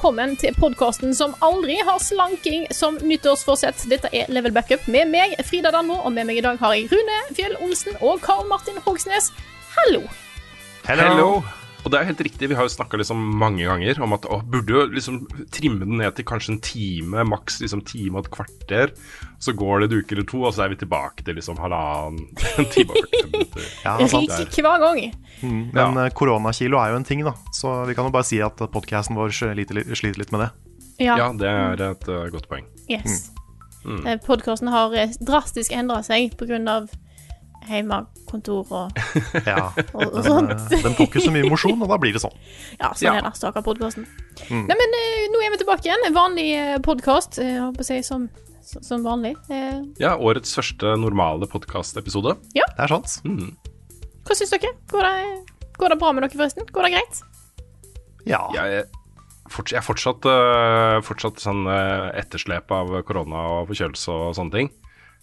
Velkommen til podkasten som aldri har slanking som nyttårsforsett. Dette er Level Backup med meg, Frida Danmo, og med meg i dag har jeg Rune Fjell Olsen og Karl Martin Hogsnes. Hallo. Hello. Og det er helt riktig, vi har jo snakka liksom mange ganger om at å, burde jo liksom trimme den ned til kanskje en time, maks liksom time og et kvarter. Så går det en uke eller to, og så er vi tilbake til liksom halvannen en time og 45 minutter. Ja, hver gang. Men ja. koronakilo er jo en ting, da. Så vi kan jo bare si at podkasten vår sliter, sliter litt med det. Ja, Ja, det er et uh, godt poeng. yes. Podkasten har eh, drastisk endra seg pga. Hjemmekontor og, Ja. og, og sånt. eh, den får ikke så mye mosjon, og da blir det sånn. Ja, sånn Ja. er det. Stakkar podkasten. Nei, men eh, nå er vi tilbake igjen. En vanlig podkast, jeg håper å si som, som vanlig. Eh, Ja, årets første normale podkastepisode. Det er sant. hva syns dere? Går det, går det bra med dere, forresten? Går det greit? Ja. Jeg fortsatt, jeg er fortsatt, eh, fortsatt sånn eh, etterslep av korona og forkjølelse og sånne ting.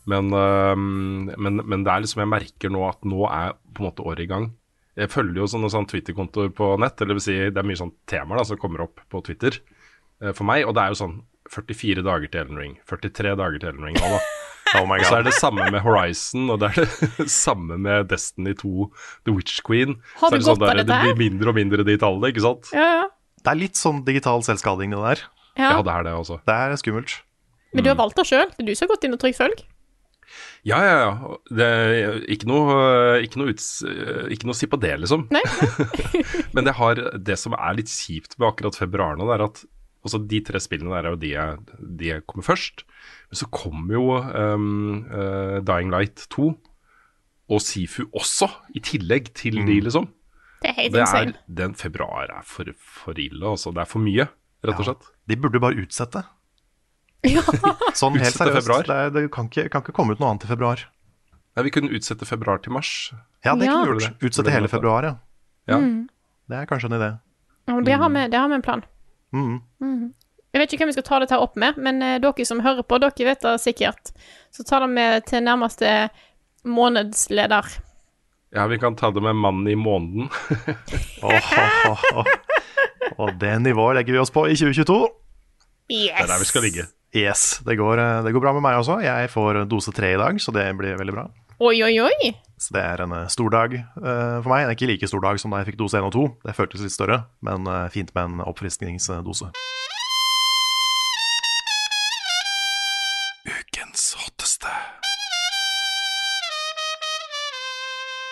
Men, eh, men, men det er liksom jeg merker nå at nå er på en måte året i gang. Jeg følger jo sånne, sånne Twitter-kontoer på nett, eller det vil si det er mye sånn temaer da, som kommer opp på Twitter eh, for meg, og det er jo sånn 44 dager til Ellen Ring, 43 dager til Ellen Ring nå, da. Oh Og så er det samme med Horizon, og det er det samme med Destiny 2, The Witch Queen. Har så er det sånn godt der, Det blir mindre og mindre de tallene, ikke sant? Ja, ja. Det er litt sånn digital selvskading, det der. ja. Ja, det er det også. Det er skummelt. Men du har valgt det sjøl. Det er du som har gått inn og trykt følg. Ja, ja, ja. Det er ikke noe, ikke noe, uts, ikke noe å si på det, liksom. Nei? nei. Men det, har, det som er litt kjipt med akkurat februar nå, det er at også de tre spillene der er jo de jeg, de jeg kommer først. Men så kommer jo um, uh, Dying Light 2 og Sifu også, i tillegg til de, liksom. Det er helt Det er, insane. den februar er for, for ille, altså. Det er for mye, rett og slett. De burde bare utsette. Ja. Sånn helt Utsette seriøst. februar? Det, er- det kan, ikke, kan ikke komme ut noe annet i februar. Nei, vi kunne utsette februar til mars. Ja, det Ja. kunne vi gjort. Utsette hele februar, ja. Ja. Det er kanskje en idé. Ja, Det har vi, det har vi en plan. Mhm. Jeg vet ikke hvem vi skal ta dette opp med, men eh, dere som hører på, dere vet det sikkert. Så ta det med til nærmeste månedsleder. ja, vi kan ta det med mannen i måneden. Åh, åh, åh. Og det nivået legger vi oss på i 2022. Yes! Det er der vi skal ligge. Yes, det går, eh, det går bra med meg også. Jeg får dose tre i dag, så det blir veldig bra. Oi, oi, oi. Så det er en eh, stor dag uh, for meg. Det er ikke like stor dag som da jeg fikk dose 1 og 2. Det føltes litt større, men uh, fint med en oppfriskningsdose.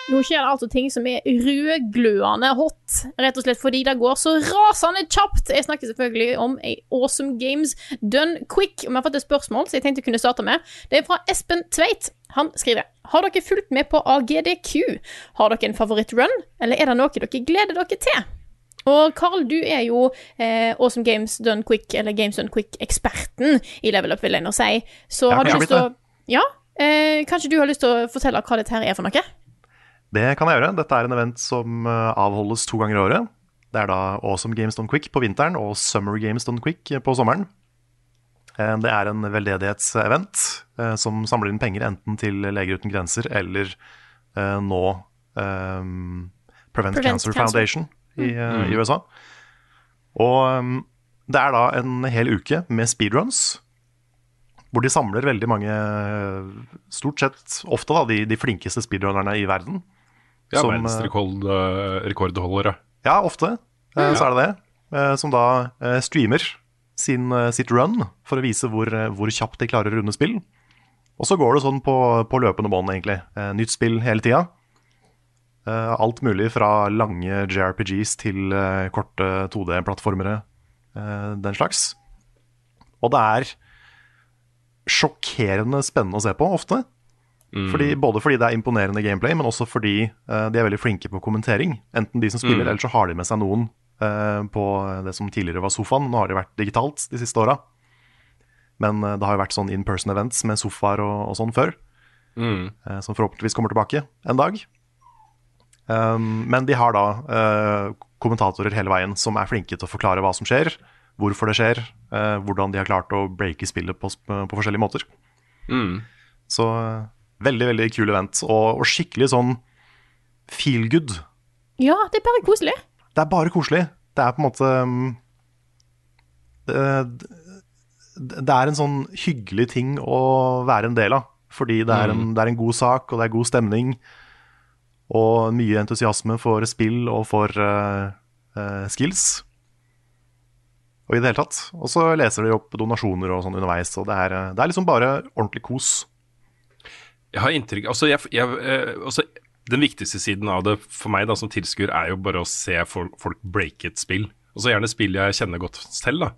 Nå skjer det altså ting som er rødglødende hot, rett og slett fordi det går så rasende kjapt. Jeg snakker selvfølgelig om Awesome Games Done Quick. Vi har fått et spørsmål som jeg tenkte jeg kunne starte med. Det er fra Espen Tveit. Han skriver Har dere fulgt med på AGDQ? Har dere en favorittrun, eller er det noe dere gleder dere til? Og Carl, du er jo eh, Awesome Games Done Quick, eller Games Done Quick-eksperten i Level Up, vil jeg nå si. Så har du lyst til å Ja? Eh, kanskje du har lyst til å fortelle hva dette her er for noe? Det kan jeg gjøre. Dette er en event som eh, avholdes to ganger i året. Det er da Awesome Games Done Quick på vinteren og Summer Games Done Quick på sommeren. Eh, Det er en veldedighetsevent eh, som samler inn penger enten til Leger uten grenser eller eh, nå um, Prevent, Prevent Cancer, Cancer. Foundation i, mm. i USA. Og um, det er da en hel uke med speedruns, hvor de samler veldig mange, stort sett ofte da, de, de flinkeste speedrunnerne i verden. Ja, Som, verdensrekord, eh, rekordholdere. Ja, ofte ja. så er det det. Eh, som da eh, streamer sin, eh, sitt run for å vise hvor, eh, hvor kjapt de klarer å runde spill. Og så går det sånn på, på løpende bånd, egentlig. Eh, nytt spill hele tida. Eh, alt mulig fra lange JRPGs til eh, korte 2D-plattformere, eh, den slags. Og det er sjokkerende spennende å se på, ofte. Fordi, både fordi det er imponerende gameplay, men også fordi uh, de er veldig flinke på kommentering. Enten de som spiller, eller så har de med seg noen uh, på det som tidligere var sofaen. Nå har det vært digitalt de siste åra. Men uh, det har jo vært sånn in person events med sofaer og, og sånn før. Mm. som forhåpentligvis kommer tilbake en dag. Um, men de har da kommentatorer hele veien som er flinke til å forklare hva som skjer, hvorfor det skjer, hvordan de har klart å breake spillet på, på forskjellige måter. Mm. Så veldig, veldig kul event, og, og skikkelig sånn feel good. Ja, det er bare koselig. Det er bare koselig. Det er på en måte um, det, det er en sånn hyggelig ting å være en del av. Fordi det er, en, det er en god sak, og det er god stemning. Og mye entusiasme for spill og for uh, uh, skills. Og i det hele tatt. Og så leser de opp donasjoner og sånn underveis. Og det er, eh, det er liksom bare ordentlig kos. Jeg har inntrykk altså, jeg, jeg, eh, altså, Den viktigste siden av det for meg da, som tilskuer, er jo bare å se folk, folk breake et spill. Og så gjerne spill jeg kjenner godt selv. da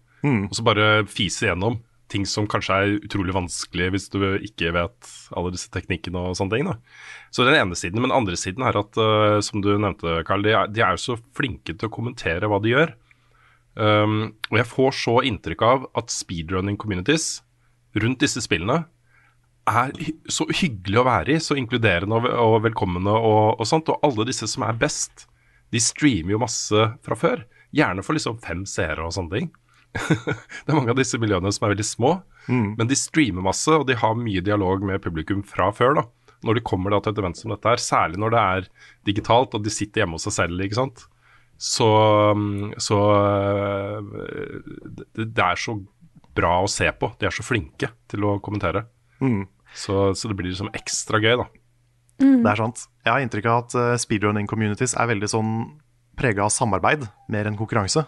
Og så bare fise gjennom ting som kanskje er utrolig vanskelig hvis du ikke vet alle disse teknikkene og sånne ting. da Så den ene siden. Men den andre siden er at, uh, som du nevnte, Carl, de er, de er jo så flinke til å kommentere hva de gjør. Um, og jeg får så inntrykk av at speedrunning communities rundt disse spillene er så hyggelig å være i, så inkluderende og, og velkommende og, og sånt. Og alle disse som er best, de streamer jo masse fra før. Gjerne for liksom fem seere og sånne ting. det er mange av disse miljøene som er veldig små, men de streamer masse, og de har mye dialog med publikum fra før. da. Når de kommer da til et event som dette her, særlig når det er digitalt og de sitter hjemme hos seg selv, ikke sant. Så, så øh, det, det er så bra å se på. De er så flinke til å kommentere. Så, så det blir liksom ekstra gøy, da. Det er sant. Jeg har inntrykk av at uh, speedrunning communities er veldig sånn prega av samarbeid mer enn konkurranse.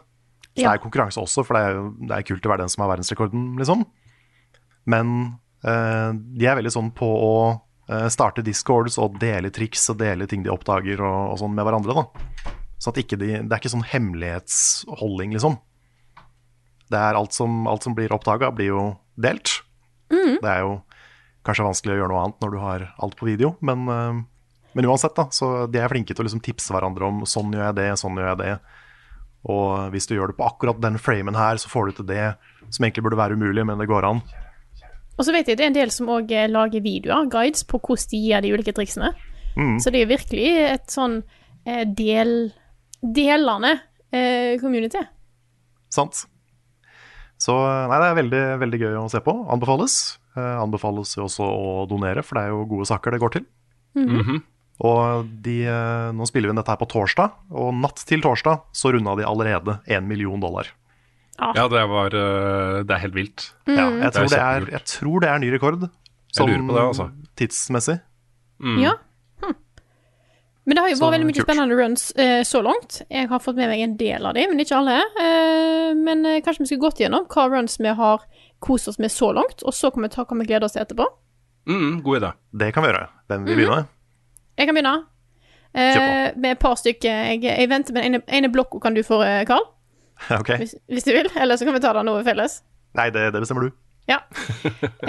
Så det er konkurranse også, for det er, det er kult å være den som har verdensrekorden, liksom. Men uh, de er veldig sånn på å uh, starte discords og dele triks og dele ting de oppdager og, og sånn med hverandre, da. Så at ikke de, det er ikke sånn hemmelighetsholding, liksom. Det er alt som, alt som blir oppdaga, blir jo delt. Det er jo kanskje vanskelig å gjøre noe annet når du har alt på video, men, eh, men uansett, da. Så de er flinke til å liksom tipse hverandre om sånn gjør jeg det, sånn gjør jeg det. Og hvis du gjør det på akkurat den framen her, så får du til det som egentlig burde være umulig, men det går an. Og så vet jeg det er en del som òg lager videoer, guides, på hvordan de gjør de ulike triksene. Så det er virkelig et sånn eh, del, delende eh, community. Sant? Så nei, det er veldig, veldig gøy å se på. Anbefales. Eh, anbefales jo også å donere, for det er jo gode saker det går til. Og de, eh, nå spiller vi inn dette her på torsdag, og natt til torsdag så runda de allerede 1 million dollar. Ja, det var øh, Det er helt vilt. Ja, jeg, tror Det er det er, jeg tror det er ny rekord, Jeg lurer på det, altså. tidsmessig. Ja. Hm. Men det har jo vært veldig mye kult. spennende runs eh, så langt. Jeg har fått med meg en del av dem, men ikke alle. Eh, men eh, kanskje vi skulle gått gjennom hva runs vi har kost oss med så langt, og så kan vi ta hva vi gleder oss til etterpå. Mm, god idé. Det kan vi gjøre. Hvem vil begynne? Jeg kan begynne. Eh, med et par stykker. Jeg, jeg venter med den ene, ene blokka kan du få, Karl. Okay. ok. hvis, hvis du vil. Eller så kan vi ta det noe felles. Nei, det, det bestemmer du. Ja.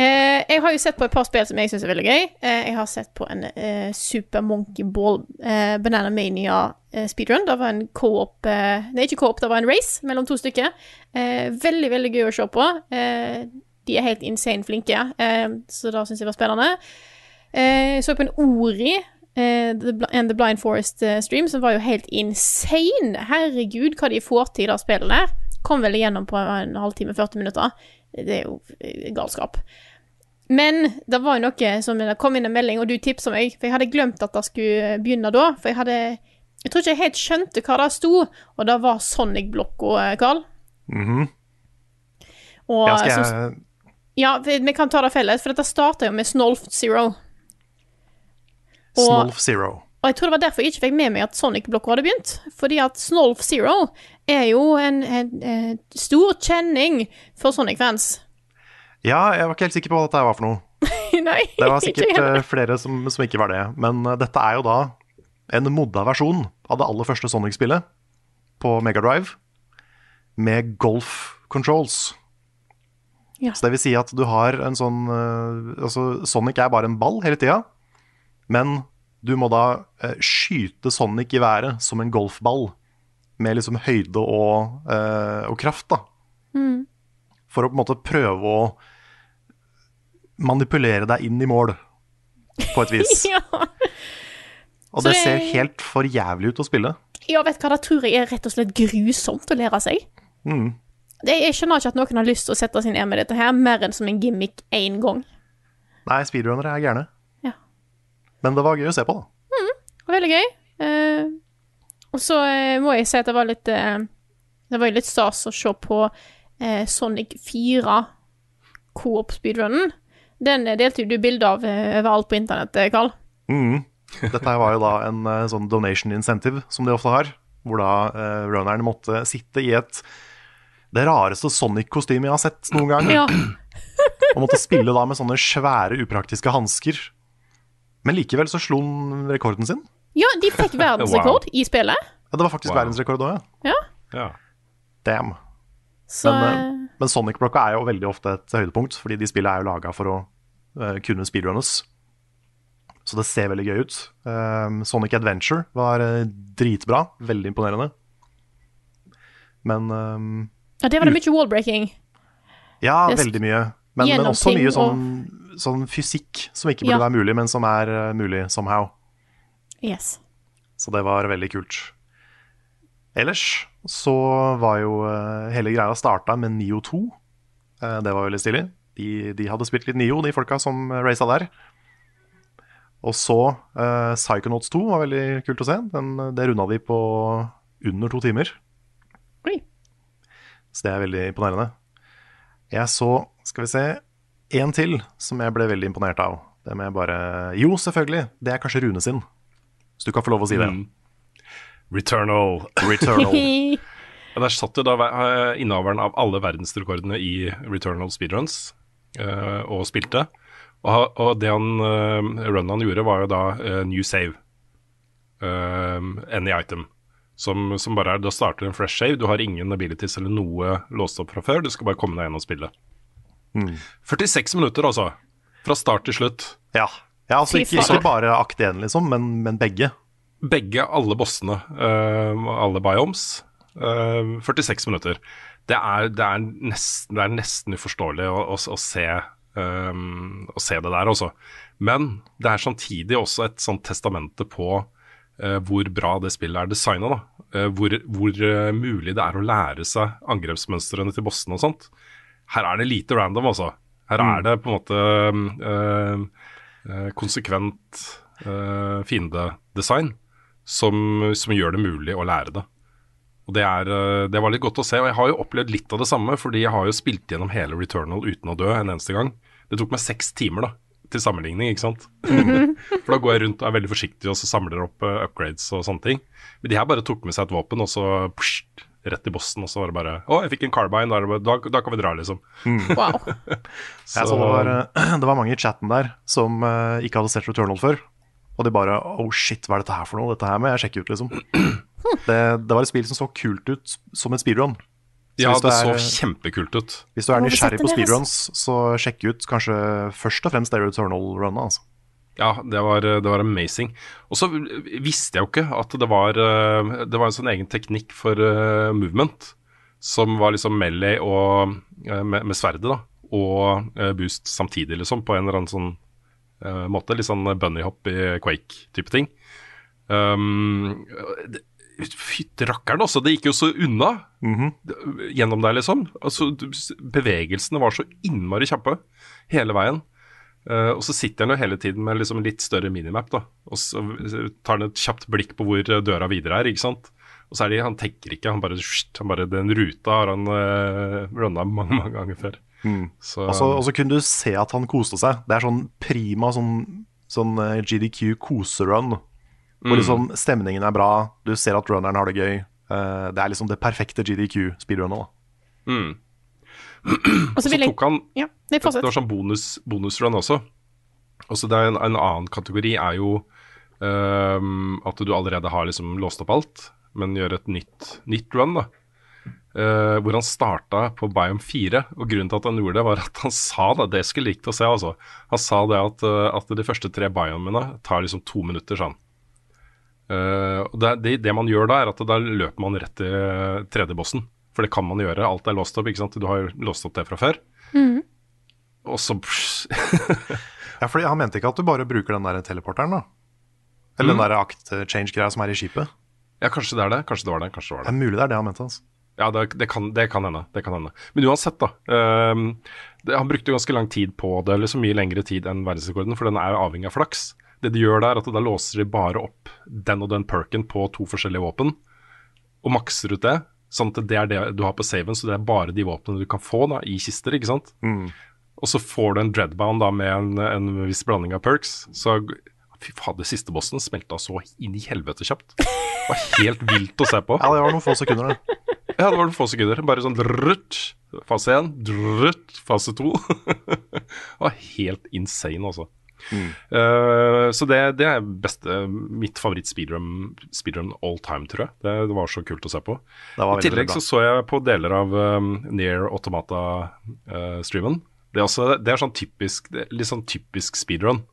Eh, jeg har jo sett på et par spill som jeg syns er veldig gøy. Eh, jeg har sett på en eh, Super Monkey Ball eh, Banana Mania eh, speedrun. Det var en co-op eh, Nei, ikke co-op, det var en race mellom to stykker. Eh, veldig, veldig gøy å se på. Eh, de er helt insane flinke, eh, så det syns jeg var spennende. Eh, jeg så på en Ori. eh, the, and The Blind Forest stream, som var jo helt insane. Herregud, hva de får til i det spillet der. Kom vel igjennom på en halvtime, 40 minutter. Det er jo eh, galskap. Men det var jo noe som det kom inn en melding, og du tipsa meg, for jeg hadde glemt at det skulle begynne da. For jeg hadde Jeg tror ikke jeg helt skjønte hva det sto, og det var Sonic-blokka, eh, Carl. -hmm. Og Ja, skal jeg ja, vi kan ta det felles, for dette starta jo med Snolf Zero. Og, Snolf Zero. Og jeg tror det var derfor jeg ikke fikk med meg at Sonic-blokka hadde begynt. Fordi at Snolf Zero er jo en, en, en stor kjenning for Sonic-fans. Ja, jeg var ikke helt sikker på hva dette var for noe. Nei, Det var sikkert eh, flere som, som ikke var det. Men eh, dette er jo da en modda versjon av det aller første Sonic-spillet på Megadrive med golf controls. Ja. Så det vil si at du har en sånn eh, Altså, Sonic er bare en ball hele tida, men du må da eh, skyte Sonic i været som en golfball med liksom høyde og, eh, og kraft, da. For å på en måte prøve å manipulere deg inn i mål, på et vis. Ja. Og det det- ser helt for jævlig ut å spille. ja, vet hva, det tror jeg er rett og slett grusomt å lære seg. Mm. Det, jeg skjønner ikke at noen har lyst til å sette sin ned med dette her, mer enn som en gimmick én gang. Nei, speedrunnere er gærne. Men det var gøy å se på, da. Det var Veldig gøy. Eh, og så eh, må jeg si at det var litt eh, Det var litt stas å se på eh, Sonic 4 Coop speedrunnen. Den eh, delte jo du bilde av eh, overalt på internett, Karl. Mm. Dette var jo da en sånn donation incentive, som de ofte har. Hvor da eh, runneren måtte sitte i et det rareste Sonic-kostymet jeg har sett noen gang. Ja. Og måtte spille da med sånne svære, upraktiske hansker. Men likevel så slo han rekorden sin. ja, de fikk verdensrekord i spillet. Ja, det var faktisk Wow. verdensrekord òg, ja. Ja. Ja. Damn. Så Men, eh, eh, men Sonic-blokka er jo veldig ofte et høydepunkt, fordi de spillene er jo laga for å uh, kunne speedrunnes. Så det ser veldig gøy ut. Um, Sonic Adventure var uh, dritbra. Veldig imponerende. Men um, ja, det var det mye wallbreaking. Ja, veldig mye. Men, men også mye sånn, sånn fysikk som ikke burde Ja. være mulig, men som er eh, mulig somehow. Yes. Så det var veldig kult. Ellers så var jo eh, hele greia starta med Nio 2. Eh, det var veldig stilig. De, de hadde spilt litt Nio, de folka som raca der. Og så uh, Psychonauts 2 var veldig kult å se. Den, det runda de på under to timer. Oi. Så det er veldig imponerende. Jeg så, skal vi se, en til som jeg ble veldig imponert av. Det må jeg bare Jo, selvfølgelig. Det er kanskje Rune sin. Så du kan få lov å si det. Mm. Returnal. Returnal. Ja, Der satt jo da eh, innehaveren av alle verdensrekordene i Returnal speedruns eh, og spilte. Og, og det han, uh, runnen han gjorde, var jo da eh, new save. Any item. Som, som bare er Da starter en fresh save. Du har ingen abilities eller noe låst opp fra før. Du skal bare komme deg gjennom spillet. 46 minutter, altså. Fra start til slutt. Ja. ja altså ikke, ikke bare akt 1, liksom, men, men begge. Begge, alle bossene, Uh, alle biomes. Uh, 46 minutter. Det er, det er, nesten, det er nesten uforståelig å, å, å, se, um, å se det der, også. Men det er samtidig også et sånt testamente på uh, hvor bra det spillet er designa. hvor hvor eh, mulig det er å lære seg angrepsmønstrene til bossene og sånt. Her er det lite random, altså. Her er det på en måte øh, konsekvent øh, fiendedesign som, som gjør det mulig å lære det. Og det, er, det var litt godt å se. Og jeg har jo opplevd litt av det samme, fordi jeg har jo spilt gjennom hele Returnal uten å dø en eneste gang. Det tok meg seks timer, da. Til sammenligning, ikke sant. For da går jeg rundt og er veldig forsiktig og så samler opp uh, upgrades og sånne ting. Men de her bare tok med seg et våpen, og så pssst, rett i bossen, og så var det bare Å, jeg fikk en carbine, da, da, da kan vi dra, liksom. Wow. Jeg så det, var, eh, det var mange i chatten der som uh, ikke hadde sett Returnal før. Og de bare Oh shit, hva er dette her for noe? Dette her må jeg sjekke ut, liksom. Det, det var et spill som så kult ut som en speedrun. Så ja, det er- så kjempekult ut. Hvis du er nysgjerrig på speedruns, så sjekk ut kanskje først og fremst det Returnal-runnet. Altså. Ja, det var, det var amazing. Og så visste jeg jo ikke at det var eh, Det var en sånn egen teknikk for eh, movement som var liksom melee og eh, med, med sverdet, da, og boost samtidig, liksom, på en eller annen sånn måte. Litt sånn bunnyhopp i Quake-type ting. Um, det- Fytti rakkeren, altså. Det gikk jo så unna det- gjennom der, liksom. Altså, bevegelsene var så innmari kjappe hele veien. Eh, og så sitter han jo hele tiden med liksom litt større minimap, da. Og så tar han et kjapt blikk på hvor døra videre er, ikke sant. Og så er det, han tenker ikke, han bare, han bare Den ruta har han uh, runna mange, mange ganger før. Så Og så- og så kunne du se at han koste seg. Det er sånn prima sånn, sånn eh, GDQ koserun. Hvor liksom stemningen er bra, du ser at runneren har det gøy. Uh, det er liksom det perfekte GDQ-speedrunnet. da. mm. Og så Så tok han Ja, Det var sånn bonus, bonusrun også. Og så det er en, en annen kategori er jo um, at du allerede har liksom låst opp alt, men gjør et nytt, nytt run, da. Uh, hvor han starta på Biome 4, og grunnen til at han gjorde det, var at han sa det. Det skulle likt å se, altså. Han sa det at, eh, at de første tre biomene tar liksom to minutter, han. Eh, og det, det, det man gjør da, er at da løper man rett til eh, tredje-bossen. For det kan man gjøre. Alt er låst opp, ikke sant. Du har jo låst opp det fra før. Og så Ja, fordi Han mente ikke at du bare bruker den der teleporteren, da? Eller den der akt-change-greia som er i skipet? Ja, kanskje det er det. Kanskje det var det. Kanskje det var Det det. er mulig det er det han mente. Altså. Ja, det, det, kan, det, kan hende, det kan hende. Men uansett, da. Um, det, han brukte ganske lang tid på det, eller så mye lengre tid enn verdensrekorden, for den er jo avhengig av flaks. Det de gjør der, er at da låser de bare opp den og den perken på to forskjellige våpen, og makser ut det. Sånn at det er det du har på saven, så det er bare de våpnene du kan få da, i kister, ikke sant. Og så får du en dreadbound da med en, en viss blanding av perks. Så fy fader, siste bossen smelta så inn i helvete kjapt. Det var helt vilt å se på. Ja, det var noen få sekunder, det. Ja, det var noen få sekunder. Bare sånn drrrt, fase én, drrrt, fase to. det var helt insane, altså. Eh, så det, det er beste, mitt favoritt-speedrun speedrun all time, tror jeg. Det, det var så kult å se på. Det I tillegg så så jeg på deler av um, Near Automata-streamen. det, er det er sånn typisk, litt sånn typisk speedrun.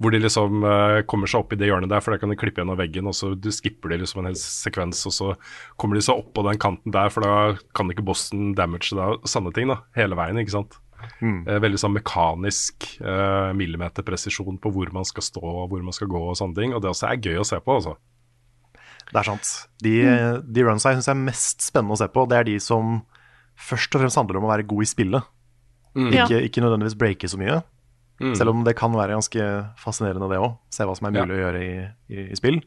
Hvor de liksom uh, kommer seg opp i det hjørnet der, for der kan de klippe gjennom veggen, og så du skipper de liksom en hel sekvens, og så kommer de seg opp på den kanten der, for da kan ikke bossen damage deg, og sånne ting, da. Hele veien, ikke sant. Eh, veldig sånn mekanisk eh, millimeterpresisjon på hvor man skal stå, og hvor man skal gå og sånne ting. Og det også er gøy å se på, altså. Det er sant. De, de runsa jeg syns er mest spennende å se på, det er de som først og fremst handler om å være god i spillet. Mm. Ikke, ikke nødvendigvis breake så mye. Selv om det kan være ganske fascinerende, det òg. Se hva som er mulig å gjøre i, i, i spill.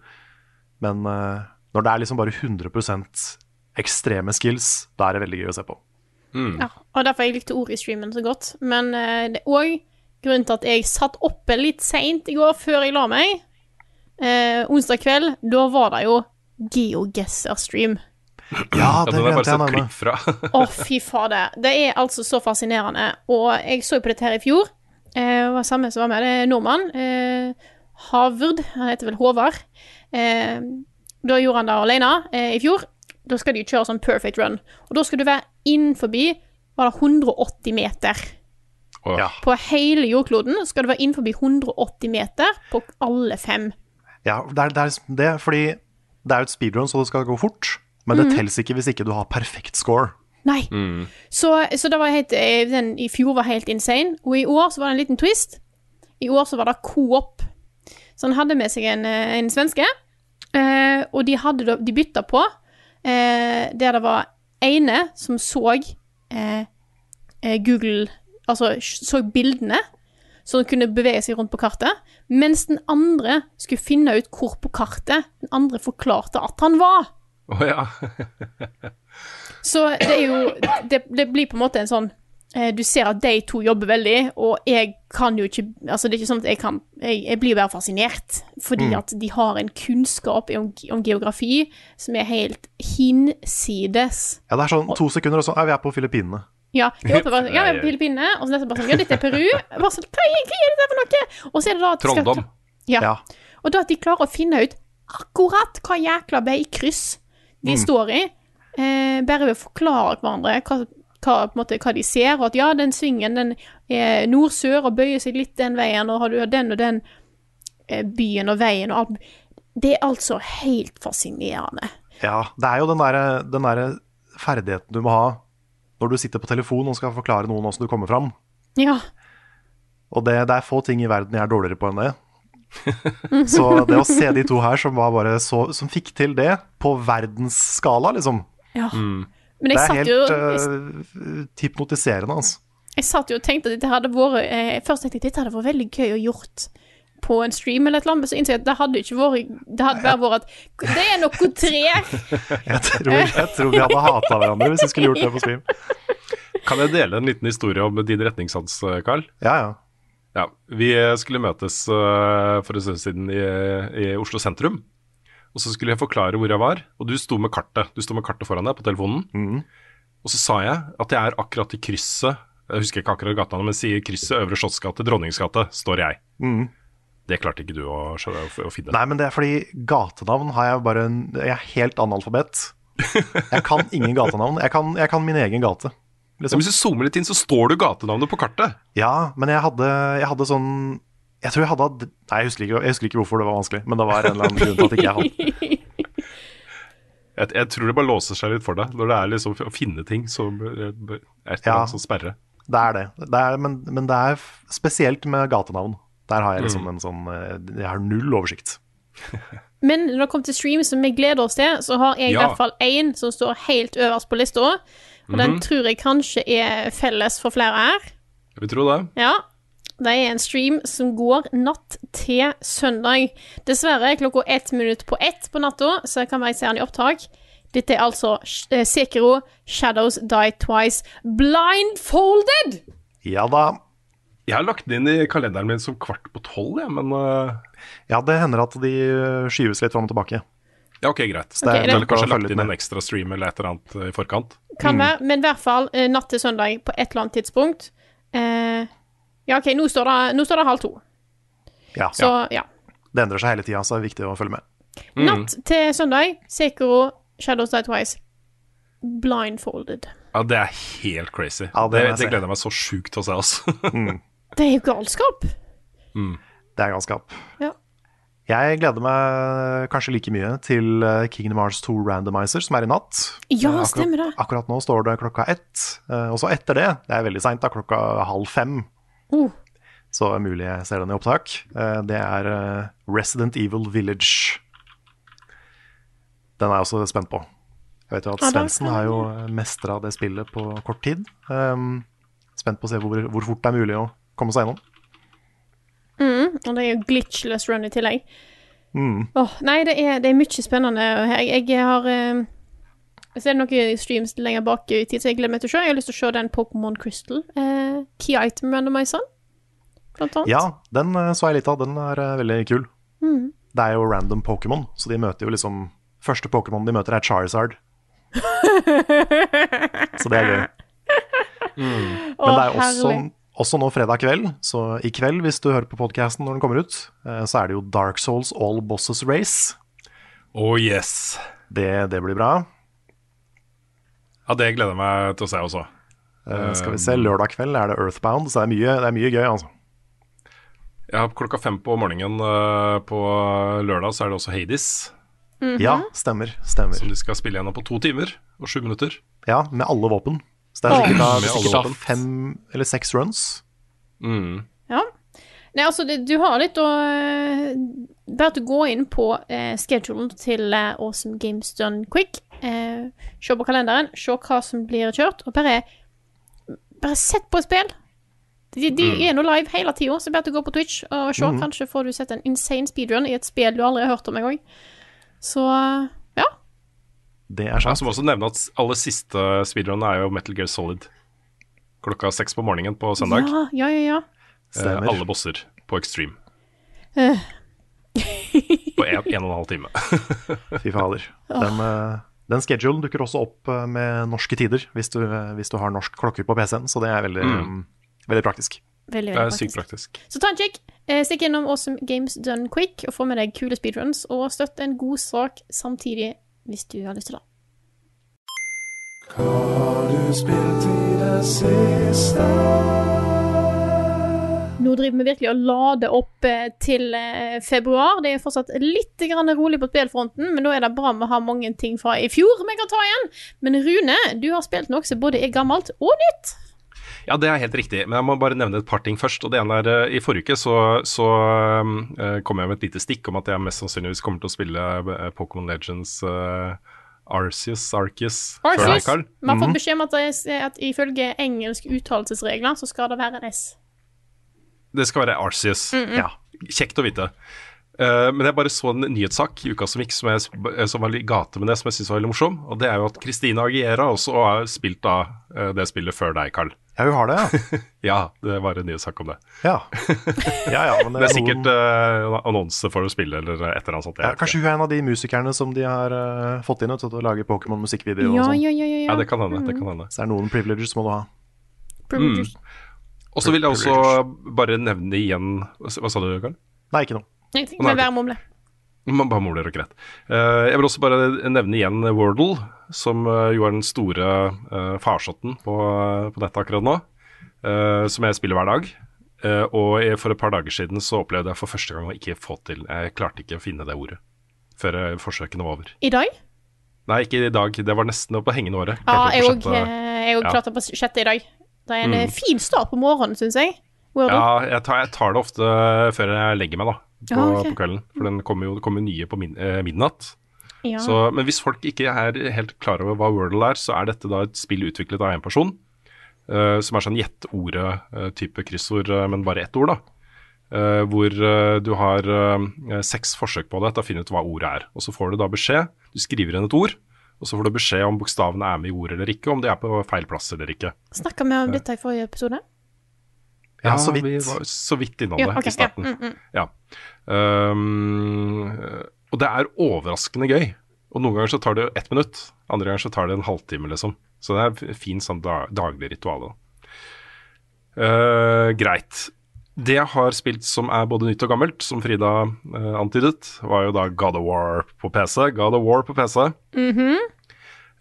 Men eh, når det er liksom bare 100% ekstreme skills, da er det veldig gøy å se på. Ja, og derfor jeg likte ordet i streamen så godt. Men uh, det er òg grunnen til at jeg satt oppe litt seint i går, før jeg la meg. Uh, onsdag kveld, da var det jo GeoGuessr-stream. Ja, Ja, det er bare glemte jeg sett nærmere. klipp fra. Å, fy fader. Det er altså så fascinerende. Og jeg så jo på dette her i fjor. Eh, det var samme som var med. Det er nordmann. Eh, Havard. Han heter vel Håvard. Eh, da gjorde han det alene eh, i fjor. Da skal de kjøre sånn perfect run. Og da skal du være innenfor var det 180 meter. Oh, Ja. På hele jordkloden skal det være innenfor 180 meter på alle fem. Ja, det er, det er liksom det, fordi det er jo et speedrun, så det skal gå fort. Men det telles ikke hvis ikke du har perfekt score. Nei. Så, så det var helt, eh, den i fjor var helt insane. Og i år så var det en liten twist. I år så var det Coop. Så han hadde med seg en, eh, en svenske. Eh, og de, hadde, de bytta på eh, der det var ene som så eh, eh, Google Altså så bildene, så han kunne bevege seg rundt på kartet. Mens den andre skulle finne ut hvor på kartet den andre forklarte at han var. Å ja. Så det er jo Det, det blir på en måte en sånn Du ser at de to jobber veldig, og jeg kan jo ikke Altså, det er ikke sånn at jeg kan Jeg, jeg blir jo bare fascinert, fordi at de har en kunnskap om, om geografi som er helt hinsides. Ja, det er sånn to sekunder, og så er vi er på Filippinene. Ja, jeg håper bare, ja, vi er på Filippinene, og så bare sånn Ja, dette er Peru. Bare sånn, hva, er- hva er dette for noe? Og så er det da at Trolldom. Ja. Ja. Og da at de klarer å finne ut akkurat hva jækla veikryss de står i, eh, bare ved å forklare hverandre hva, hva, på en måte, hva de ser, og at ja, den svingen den er nord-sør og bøyer seg litt den veien, og har du den og den eh, byen og veien og alt Det er altså helt fascinerende. Ja, det er jo den derre der ferdigheten du må ha når du sitter på telefon og skal forklare noen åssen du kommer fram. Ja. Og det, det er få ting i verden jeg er dårligere på enn det. Så det å se de to her som, var bare så, som fikk til det på verdensskala, liksom, ja. Men det jeg er satt helt jo jeg, uh, hypnotiserende, altså. jeg satt jo og tenkte at dette hadde vært eh, Først tenkte jeg at dette hadde vært veldig gøy å gjort på en stream eller et eller annet, men så innså jeg at det hadde ikke vært Det hadde bare vært at Det er noe tre! Jeg tror, jeg tror vi hadde hata hverandre hvis vi skulle gjort det på stream. Kan jeg dele en liten historie om din retningssans, Carl? Ja, ja. Ja, Vi eh, skulle møtes uh, for en stund siden i, i Oslo sentrum. Og så skulle jeg forklare hvor jeg var, og du sto med kartet Du sto med kartet foran deg på telefonen. Og så sa jeg at jeg er akkurat i krysset Jeg husker ikke akkurat gata, men sier krysset Øvre Slottsgate, Dronningens gate, står jeg. Det klarte ikke du å, å, finne. Nei, men det er fordi gatenavn har jeg bare en, Jeg er helt analfabet. Jeg kan ingen gatenavn. Jeg kan, jeg kan min egen gate. Liksom. hvis du zoomer litt inn, så står du gatenavnet på kartet. Ja, men jeg hadde, jeg hadde sånn Jeg tror jeg hadde Nei, jeg husker, ikke, jeg husker ikke hvorfor det var vanskelig, men det var en eller annen grunn til at ikke jeg hadde Jeg, jeg tror det bare låser seg litt for deg når det er liksom å finne ting som eh, er et Ja. som sperrer. Det er det. det er, men, men det er spesielt med gatenavn. Der har jeg liksom en sånn eh, Jeg har null oversikt. Men når det kommer til stream som vi gleder oss til, så har jeg i hvert fall én som står helt øverst på lista. Og den tror jeg kanskje er felles for flere her. Jeg vil tro det. Ja. Det er en stream som går natt til søndag. Dessverre er klokka ett minutt på ett på natta, så jeg kan bare se den i opptak. Dette er altså eh, Sekiro Shadows Die Twice Blindfolded! Ja da. Jeg har lagt den inn i kalenderen min som kvart på tolv, jeg, men uh... Ja, det hender at de skyves litt fram og tilbake. Ja, ok, greit. Så det er Ok, det- kanskje lagt inn med. en ekstra stream eller et eller annet eh, i forkant? Kan være, men i hvert fall natt til søndag på et eller annet tidspunkt. Eh, ja, OK, nå står, det, nå står det halv to. Ja, Så ja. Det endrer seg hele tida, så det er viktig å følge med. Natt til søndag, Sekiro Shadows Die Twice Blindfolded. Ja, det er helt crazy. Ja, det det, jeg det, gleder jeg meg så sjukt til å se, altså. Det er jo galskap. Det er galskap. Ja. Jeg gleder meg kanskje like mye til eh, Kingdom Hearts 2 Randomizer, som er i natt. Ja, Eh, akkurat, stemmer det. Akkurat nå står det klokka ett. eh, Og så etter det, det er veldig seint, klokka halv fem, Oh. så er mulig jeg ser den i opptak. Eh, Det er eh, Resident Evil Village. Den er jeg også spent på. Jeg vet jo at Svendsen har jo mestra det spillet på kort tid. Um, spent på å se hvor, hvor fort det er mulig å komme seg gjennom. Og det er jo glitchless run i tillegg. Mm. Oh, nei, det er, det er mye spennende. Jeg, jeg har eh, Så er det noen streams lenger bak i tid, som jeg gleder meg til å se. Jeg har lyst til å se den Pokémon Crystal. Eh, Key Item Randomizer, blant annet. Ja, den eh, så jeg litt av. Den er eh, veldig kul. Det er jo random Pokémon, så de møter jo liksom Første Pokémon de møter, er Charizard. så det er gøy. Men det er også, også nå fredag kveld, så i kveld, hvis du hører på podkasten når den kommer ut, eh, så er det jo Dark Souls All Bosses Race. Oh yes. Det, det blir bra. Ja, det gleder jeg meg til å se også. Uh, skal vi se, lørdag kveld er det Earthbound, så det er mye, det er mye gøy, altså. Ja, klokka fem på morgenen uh, på lørdag så er det også Hades. Ja, stemmer. Stemmer. Som de skal spille gjennom på to timer og sju minutter. Ja, med alle våpen. Så det er sikkert da, Med alle sikkert da våpen. fem eller seks runs. Mm. Ja. Nei, altså, det, du har litt å eh, Bare at du går inn på eh, schedulen til eh, Awesome Games Done Quick. Eh, se på kalenderen, se hva som blir kjørt, og bare Bare sett på et spill. De, de er nå live hele tida, så bare gå på Twitch og se. Kanskje får du sett en insane speedrun i et spill du aldri har hørt om engang. Så ja. Det er Jeg sant. må også nevne at aller siste speedrunene er jo Metal Gear Solid. Klokka seks på morgenen på søndag. Ja, ja, ja. ja. Eh, alle bosser på Extreme. Uh. på en, en og en halv time. Fy fader. Den, eh, den schedulen dukker også opp eh, med norske tider, hvis du, hvis du har norsk klokke på PC-en, så det er veldig, mm, veldig praktisk. Veldig, Det veldig er sykt praktisk. praktisk. Så ta en kikk. Eh, Stikk innom Awesome Games Done Quick og få med deg kule speedruns, og støtt en god sak samtidig hvis du har lyst til det. Nå driver vi virkelig og lader opp eh, til eh, februar. Det er fortsatt litt rolig på spillfronten, men da er det bra med å ha mange ting fra i fjor vi kan ta igjen. Men Rune, du har spilt noe som både er gammelt og nytt. Ja, det er helt riktig, men jeg må bare nevne et par ting først. Og det ene er, eh, I forrige uke så, så uh, kom jeg med et lite stikk om at jeg mest sannsynligvis kommer til å spille eh, Pokémon Legends uh, Arceus, Arceus, Arceus. Vi har fått beskjed om at, det er, at ifølge engelske uttalelsesregler så skal det være en S. Det skal være Arceus. Ja. Kjekt å vite. Uh, men jeg bare så en nyhetssak i uka som gikk, som, jeg, som var i gate med det, som jeg syns var veldig morsom. Og det er jo at Christina Agiera også har spilt av eh, det spillet før deg, Carl. Ja, hun har det, ja. Ja, det var en nyhetssak om det. Ja, ja, ja men Det er noen- sikkert uh, annonse for å spille eller et eller annet sånt. ja. Kanskje hun er en av de musikerne som de har eh, fått inn til å lage Pokémon-musikkvideo og Ja, sånn. ja, ja, ja, Ja, ja. det kan hende. det kan hende. Så det er noen privileges må du ha. Privileges. Og så vil jeg også bare nevne igjen Hva sa du, Karl? Nei, ikke noe. Ingenting. Men ok. mumle. Man bare mumler og greit. Eh, jeg vil også bare nevne igjen Wordle, som eh, jo er den store uh, farsotten på, på nettet akkurat nå. eh, som jeg spiller hver dag. Eh, og for et par dager siden så opplevde jeg for første gang å ikke få til Jeg klarte ikke å finne det ordet før eh, forsøkene var over. I dag? Nei, ikke i dag. Det var nesten på hengende året. Ja, jeg òg sjette- jeg òg ja. klarte på sjette i dag. Det er en Mm. eh, fin start på morgenen, syns jeg. Ja, jeg tar, jeg tar det ofte før jeg legger meg, da. På, ah, okay. på kvelden. For den kommer jo kommer nye på min, eh, midnatt. Ja. Så, men hvis folk ikke er helt klar over hva Wordle er, så er dette da et spill utviklet av én person. Uh, som er sånn gjett-ordet-type kryssord, uh, men bare ett ord, da. Eh, hvor eh, du har eh, seks forsøk på det til å finne ut hva ordet er. Og så får du da beskjed. Du skriver inn et ord, og så får du beskjed om bokstavene er med i ordet eller ikke, om de er på feil plass eller ikke. Snakka vi om dette i forrige episode? Ja, så vidt. Vi var så vidt innom Ja, det i starten. ja, mm, mm. Ja. Um, og det er overraskende gøy. Og noen ganger så tar det ett minutt, andre ganger så tar det en halvtime, liksom. Så det er fint sånn da, daglig ritual. da. Uh, greit. Det jeg har spilt som er både nytt og gammelt, som Frida uh, antydet, var jo da God of War på PC. God of War på PC.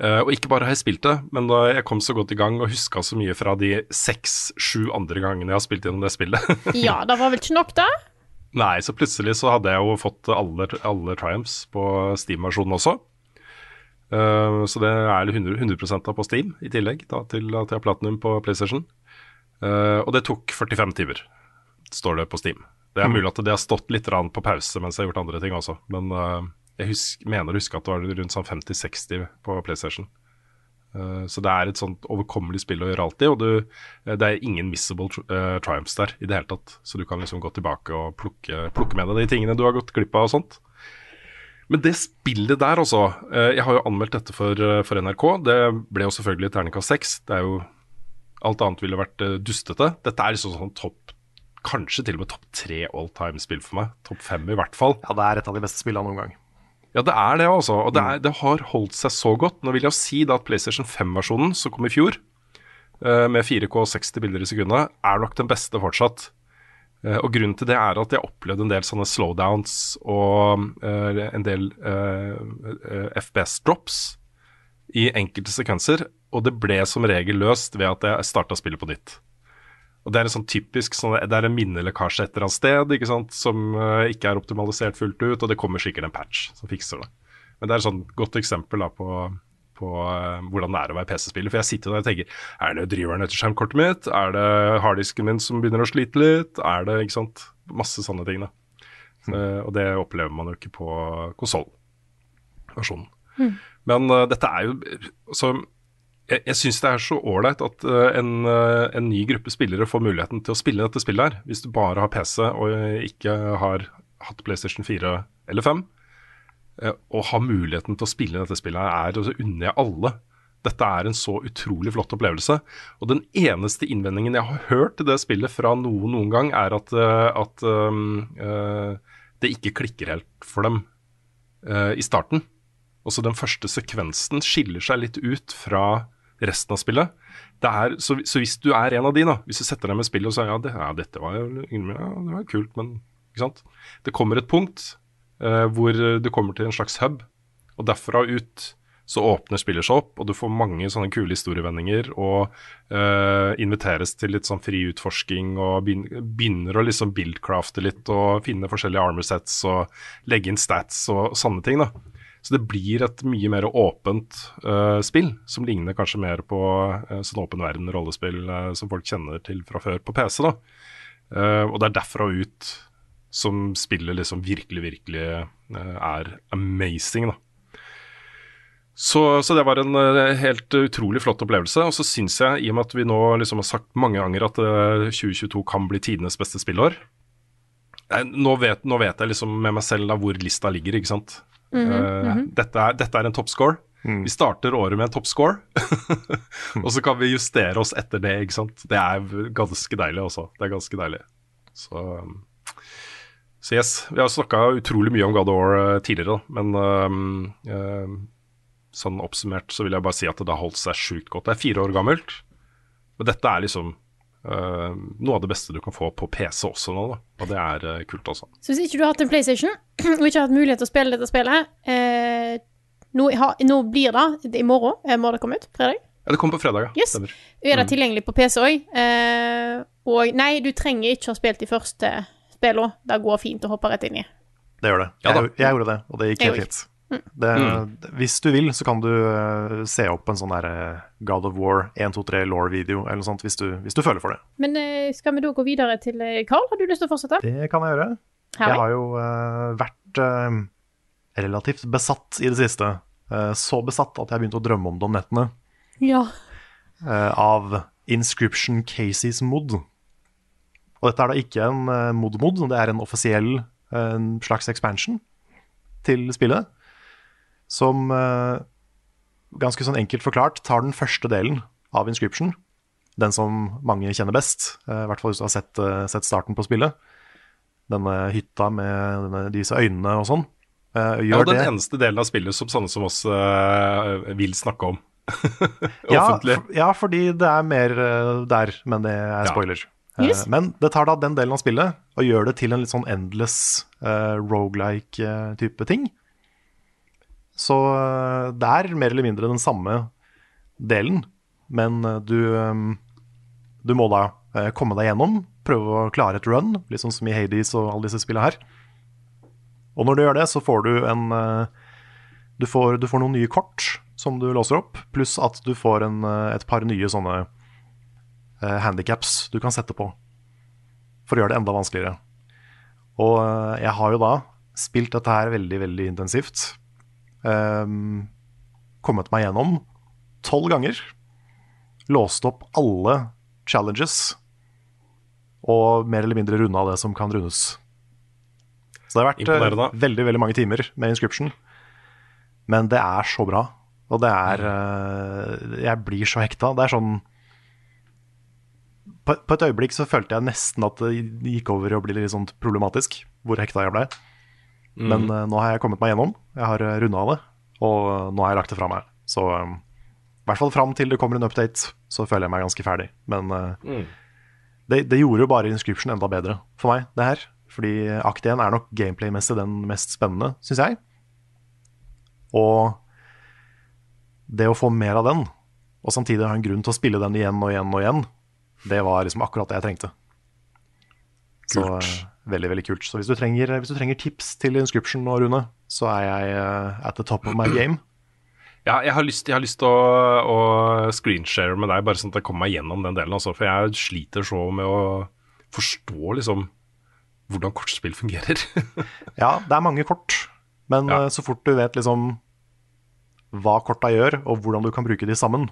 Eh, og ikke bare har jeg spilt det, men da jeg kom så godt i gang og huska så mye fra de seks-sju andre gangene jeg har spilt gjennom det spillet. Ja, det var vel ikke nok, da? Nei, så plutselig så hadde jeg jo fått alle, alle Triumphs på Steam-versjonen også. Eh, så det er 100, 100 av på Steam, i tillegg da, til at jeg har Platinum på PlayStation. Eh, og det tok 45 timer, står det på Steam. Det er mulig at det har stått litt på pause mens jeg har gjort andre ting også, men uh, jeg husk, mener å huske at det var rundt sånn 50-60 på PlayStation. Uh, så det er et sånt overkommelig spill å gjøre alltid, og du, eh, det er ingen missable tri uh, triumphs der i det hele tatt. Så du kan liksom gå tilbake og plukke, plukke med deg de tingene du har gått glipp av og sånt. Men det spillet der, altså Jeg har jo anmeldt dette for, for NRK. Det ble jo selvfølgelig terningkast seks. Det er jo Alt annet ville vært dustete. Dette er liksom sånn topp Kanskje til og med topp tre all time-spill for meg. Topp fem i hvert fall. Ja, det er et av de beste spillene noen gang. Ja, det er det, altså. Og det, er, det har holdt seg så godt. Nå vil jeg si da at PlayStation 5-versjonen, som kom i fjor, eh, med 4K og 60 bilder i sekundet, er nok den beste fortsatt. Eh, og grunnen til det er at jeg har opplevd en del sånne slowdowns og eh, en del FPS-drops i enkelte sekvenser, og det ble som regel løst ved at jeg starta spillet på nytt. Og Det er en sånn typisk sånn, Det er en minnelekkasje et eller annet sted ikke sant, som uh, ikke er optimalisert fullt ut, og det kommer sikkert en patch som fikser det. Men det er et sånn godt eksempel da, på, på uh, hvordan det er å være PC-spiller. For jeg sitter der og tenker Er det driveren etter skjermkortet mitt? Er det harddisken min som begynner å slite litt? Er det ikke sant? Masse sånne ting. da. Eh, og det opplever man jo ikke på konsollversjonen. Men eh, dette er jo så jeg, jeg syns det er så ålreit at eh, en, eh, en ny gruppe spillere får muligheten til å spille dette spillet her. Hvis du bare har PC og eh, ikke har hatt PlayStation 4 eller 5, Å ha muligheten til å spille dette spillet her, er, å så unner jeg alle. Dette er en så utrolig flott opplevelse. Og den eneste innvendingen jeg har hørt til det spillet fra noen noen gang, er at, at um, uh, det ikke klikker helt for dem uh, i starten. Også den første sekvensen skiller seg litt ut fra resten av spillet. Er, så, så hvis du er en av de, da, hvis du setter deg med spillet og sier ja, det, ja dette var jo ja, det var kult, men ikke sant. Det kommer et punkt eh, hvor du kommer til en slags hub, og derfra ut så åpner spillet seg opp, og du får mange sånne kule historievendinger og eh, inviteres til litt sånn fri utforsking og begynner å liksom buildcrafte litt og finne forskjellige armor sets og legge inn stats og sånne ting. da. Så det blir et mye mer åpent uh, spill, som ligner kanskje mer på uh, sånn åpen verden-rollespill uh, som folk kjenner til fra før på PC. da. Eh, og det er derfra ut som spillet liksom virkelig, virkelig eh, er amazing, da. Så, så det var en eh, helt utrolig flott opplevelse. Og så syns jeg, i og med at vi nå liksom har sagt mange ganger at eh, 2022 kan bli tidenes beste spillår nå, vet, nå vet jeg liksom med meg selv da hvor lista ligger, ikke sant. Eh, dette, er, dette er en toppscore. Vi starter året med en toppscore, og så kan vi justere oss etter det, ikke sant. Det er ganske deilig også. Det er ganske deilig. Så, um, så yes. Vi har snakka utrolig mye om God of War eh, tidligere, da, men um, um, sånn oppsummert så vil jeg bare si at det har holdt seg sjukt godt. Det er fire år gammelt, men dette er liksom eh, noe av det beste du kan få på PC også nå, da. Og det er uh, kult også. Så hvis ikke du har hatt en PlayStation og ikke har hatt mulighet til å spille dette spillet eh, nå, ha, nå blir det, det I morgen eh, må det komme ut. Fredag. Ja, det kommer på fredag, ja. Yes. Stemmer. Er det tilgjengelig på PC òg? Eh, og nei, du trenger ikke ha spilt de første spillene. Det går fint å hoppe rett inn i. Det gjør det. Ja da. jeg, jeg gjorde det, og det gikk helt fint. Det, Hvis du vil, så kan du uh, se opp en sånn der eh, God of War 1, 2, 3 law-video eller noe sånt, hvis du, hvis du føler for det. Men uh, skal vi da gå videre til Carl? Har du lyst til å fortsette? Det kan jeg gjøre. Jeg har jo uh, vært relativt besatt i det siste. Så besatt at jeg begynte å drømme om det om nettene. Ja. av Inscription Cases mod. Og dette er da ikke en mod-mod, det er en offisiell en slags expansion til spillet. Som eh, ganske sånn enkelt forklart tar den første delen av Inscription, den som mange kjenner best, eh, i hvert fall hvis du har sett, eh, sett starten på spillet. Denne hytta med denne, disse øynene og sånn. Eh, Ja, den det eneste delen av spillet som sånne som oss uh, vil snakke om. Ja, Offentlig. for, ja, fordi det er mer uh, der, men det er spoiler. Ja. Yes. Men det tar da den delen av spillet og gjør det til en litt sånn endless uh, rogelike-type ting. Så eh, det er mer eller mindre den samme delen, men eh, du, eh, du må da komme deg gjennom, prøve å klare et run, sånn som i Hades og alle disse spillene her. Og når du gjør det, så får du en du får, du får noen nye kort som du låser opp, pluss at du får en, et par nye sånne uh, handikaps du kan sette på. For å gjøre det enda vanskeligere. Og jeg har jo da spilt dette her veldig, veldig intensivt. Ehm, kommet meg gjennom tolv ganger. Låst opp alle challenges. Og mer eller mindre runda det som kan rundes. Så det har vært eh, veldig, veldig mange timer med inscription. Men det er så bra. Og det er eh, Jeg blir så hekta. Det er sånn på, på et øyeblikk så følte jeg nesten at det gikk over i å bli litt sånn problematisk, hvor hekta jeg ble. Men uh, nå har jeg kommet meg gjennom. Jeg har uh, runda det, og eh, nå har jeg lagt det fra meg. Så um, i hvert fall fram til det kommer en update, så føler jeg meg ganske ferdig. Men eh, det, det gjorde jo bare Inscription enda bedre for meg, det her. Fordi akt 1 er nok gameplay-messig den mest spennende, syns jeg. Og det å få mer av den, og samtidig ha en grunn til å spille den igjen og igjen og igjen, det var liksom akkurat det jeg trengte. Så Kult. eh, veldig, veldig kult. Så hvis du, trenger, hvis du trenger tips til Inscription nå, Rune, så er jeg eh, at the top of my game. Ja, jeg har lyst, jeg har lyst til å, å screenshare med deg, bare sånn at jeg kommer meg gjennom den delen. Altså, for jeg sliter så med å forstå liksom hvordan kortspill fungerer. Ja, det er mange kort, men Ja. eh, så fort du vet liksom hva korta gjør, og hvordan du kan bruke de sammen.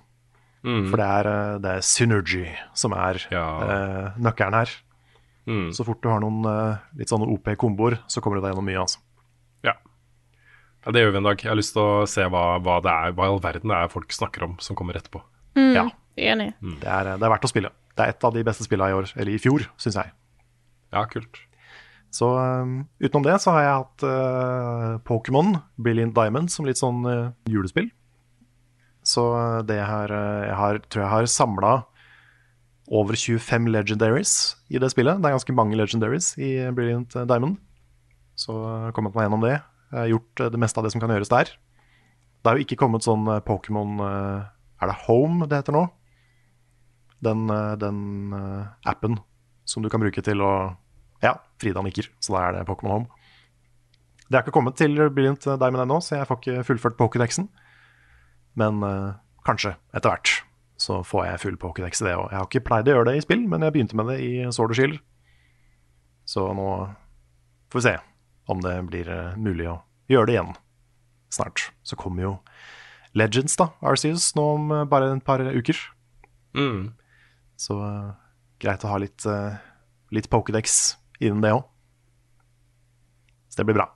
For det er, eh, det er synergy som er Ja. eh, nøkkelen her. Mm. Så fort du har noen eh, litt sånne OP-komboer, så kommer du deg gjennom mye. altså. Ja. ja, det gjør vi en dag. Jeg har lyst til å se hva, hva det er, hva i all verden det er folk snakker om som kommer etterpå. Ja, Enig. det er, det er verdt å spille. Det er et av de beste spillene i år, eller i fjor, syns jeg. Ja, kult. Så um, utenom det så har jeg hatt uh, Pokémon Brilliant Diamond som litt sånn uh, julespill. Så det her uh, Jeg har, tror jeg har samla over 25 legendaries i det spillet. Det er ganske mange legendaries i Brilliant Diamond. Så kommet meg gjennom det. Jeg har gjort uh, det meste av det som kan gjøres der. Det er jo ikke kommet sånn uh, Pokémon uh, Er det Home det heter nå? Den, den appen som du kan bruke til å ja, Frida nikker, så da er det Pokémon Home. Det har ikke kommet til Brilliant Diamond ennå, så jeg får ikke fullført Pokédexen. Men eh, kanskje, etter hvert, så får jeg full Pokédex i det òg. Jeg har ikke pleid å gjøre det i spill, men jeg begynte med det i Sword og Shield. Så nå får vi se om det blir eh, mulig å gjøre det igjen snart. Så kommer jo Legends, da, Arceus, nå om eh, bare et par uker. Mm. Så uh, greit å ha litt, uh, litt Pokédex innen det òg. Så det blir bra.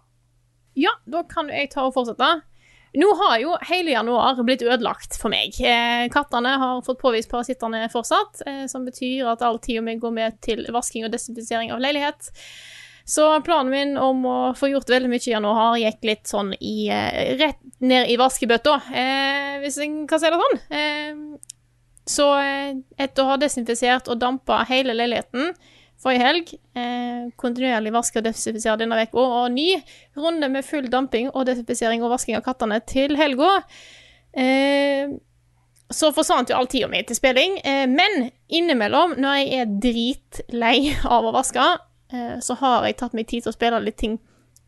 Ja, da kan jeg ta og fortsette. Nå har jo hele januar blitt ødelagt for meg. Eh, kattene har fått påvist parasittene fortsatt, eh, som betyr at all tida mi går med til vasking og desinfisering av leilighet. Så planen min om å få gjort veldig mye i januar gikk litt sånn i eh, Rett ned i vaskebøtta, eh, hvis en kan si det sånn. Eh, så eh, etter å ha desinfisert og dampa hele leiligheten forrige helg, eh, kontinuerlig vaske og desinfisere denne uka, og ny runde med full damping og desinfisering og vasking av kattene til helga, eh, så forsvant jo all tida mi til spilling. Eh, men innimellom, når jeg er dritlei av å vaske, eh, så har jeg tatt meg tid til å spille litt ting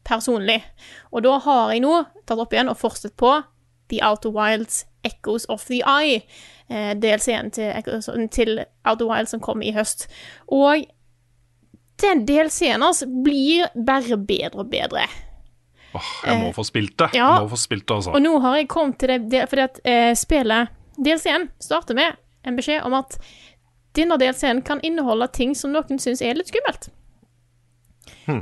personlig. Og da har jeg nå tatt opp igjen og fortsatt på The Outer Wilds Echoes of the Eye. Eh, DLC-en til, til Outer Wilds som kom i høst. Og den DLC-en altså blir bare bedre og bedre. Åh, jeg må få spilt det. ja. Jeg må få spilt det, altså. Og nå har jeg kommet til det, fordi at eh, spillet DLC-en starter med en beskjed om at denne DLC-en kan inneholde ting som noen syns er litt skummelt.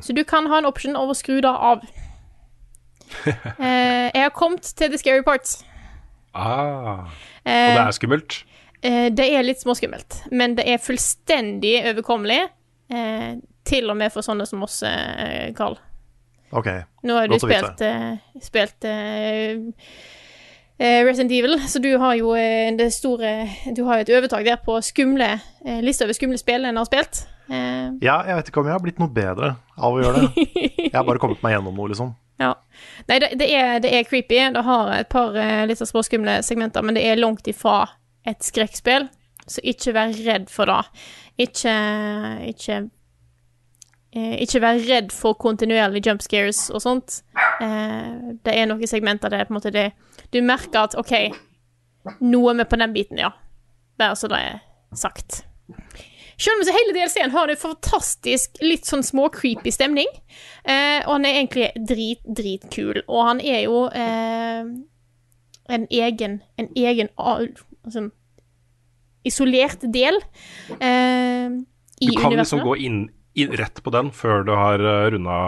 Så du kan ha en option over å skru det av. eh, jeg har kommet til the scary parts. Ah, og Eh, det er skummelt. eh, det er litt småskummelt, men det er fullstendig overkommelig. Eh, til og med for sånne som oss, eh, Karl. Ok. Nå har du spilt, eh, spilt eh, eh, Resident Evil, så du har jo eh, det store Du har jo et overtak der på skumle liste over skumle spill en har spilt. Eh, Ja, jeg vet ikke om jeg har blitt noe bedre av å gjøre det. Jeg har bare kommet meg gjennom noe, liksom. ja. Nei, det, det, er, det er creepy. Det har et par eh, litt småskumle små skumle segmenter, men det er langt ifra et skrekkspill, så ikke vær redd for det. Ikke Ikke eh, ikke vær redd for kontinuerlig jump scares og sånt. Eh, det er noen segmenter der på en måte det Du merker at OK, er vi på den biten, ja. Bare så det er sagt. Selv om så hele DLC-en har det fantastisk litt sånn småcreepy stemning. Eh, og han er egentlig drit, dritkul. Og han er jo eh, en egen En egen altså, isolert del eh, i Du kan universet. liksom gå inn, inn rett på den før du har uh, runda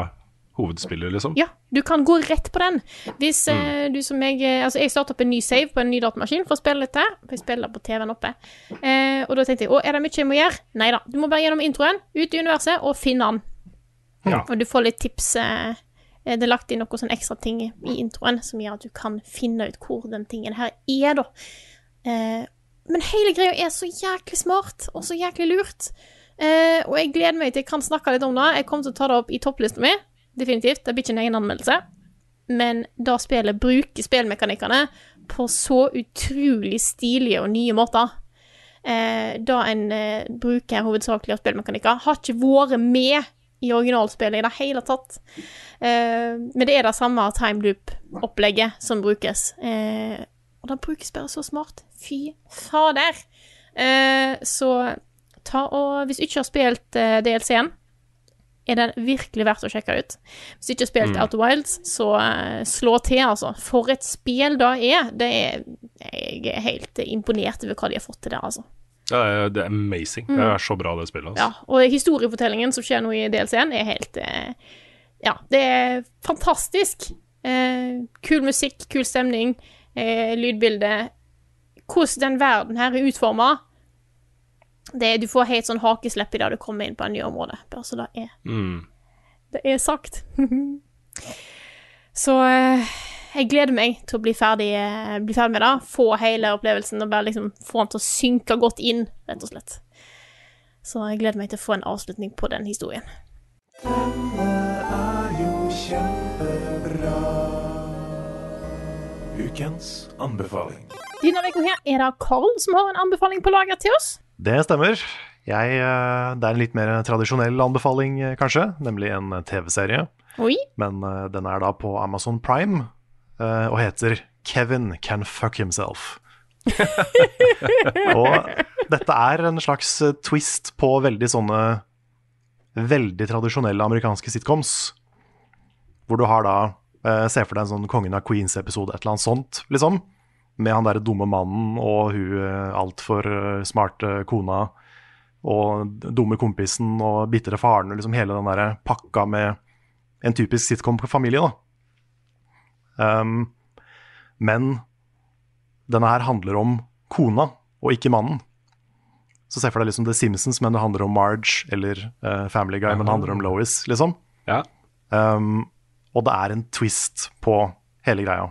hovedspillet, liksom. Ja, du kan gå rett på den. Hvis eh, du som jeg eh, Altså, jeg starta opp en ny save på en ny datamaskin for å spille dette. For jeg spiller på TV-en oppe. Eh, og da tenkte jeg å, er det mye jeg må gjøre? Nei da. Du må bare gjennom introen, ut i universet, og finne den. Ja. Og du får litt tips. Eh, det er lagt inn noen sånne ekstra ting i introen som gjør at du kan finne ut hvor den tingen her er, da. Eh, men hele greia er så jæklig smart, og så jæklig lurt. Eh, og jeg gleder meg til jeg kan snakke litt om det. Jeg kommer til å ta det opp i topplista mi. Definitivt. Det blir ikke en egen anmeldelse. Men da spillet bruker spillmekanikkene på så utrolig stilige og nye måter. Eh, da en eh, bruker hovedsakelig av spillmekanikker, har ikke vært med i originalspillet i det hele tatt. Eh, men det er det samme time loop-opplegget som brukes. Eh, og det brukes bare så smart. Fy fader. Eh, så ta og Hvis du ikke har spilt eh, DLC-en, er den virkelig verdt å sjekke ut. Hvis du ikke har spilt Outer Wilds, så eh, slå til, altså. For et spill det er. Det er jeg er helt imponert over hva de har fått til der, altså. Ja, det er- amazing. Det er så bra, det spillet. Ja, Altså. og historiefortellingen som skjer nå i DLC-en, er helt eh, Ja, det er fantastisk. Eh, kul musikk, kul stemning, eh, lydbilde. Hvordan den verden her er utforma. Du får helt sånn hakeslepp i det du kommer inn på et ny område. Bare så det er Mm. Det er sagt. så eh, jeg gleder meg til å bli ferdig, eh, bli ferdig med det. Få hele opplevelsen og bare liksom få den til å synke godt inn, rett og slett. Så jeg gleder meg til å få en avslutning på den historien. Ukens anbefaling. Denne uka her er det Carl som har en anbefaling på lager til oss. Det stemmer. Jeg, eh, det er en litt mer tradisjonell anbefaling, eh, kanskje, nemlig en eh, TV-serie. Men den er da på Amazon Prime eh, og heter Kevin Can Fuck Himself. og dette er en slags twist på veldig sånne veldig tradisjonelle amerikanske sitcoms. Hvor du har da eh, Se for deg en sånn Kongen av Queens-episode, et eller annet sånt, liksom. Med han derre dumme mannen og hun eh, altfor eh, smarte kona og dumme kompisen og bitre faren, og liksom hele den der pakka med en typisk sitcom-familie, da. Um, men denne her handler om kona, og ikke mannen. Så se for deg liksom The Simpsons, men det handler om Marge, eller uh, Family Guy, men det handler om Lois, liksom. Ja. Um, og det er en twist på hele greia.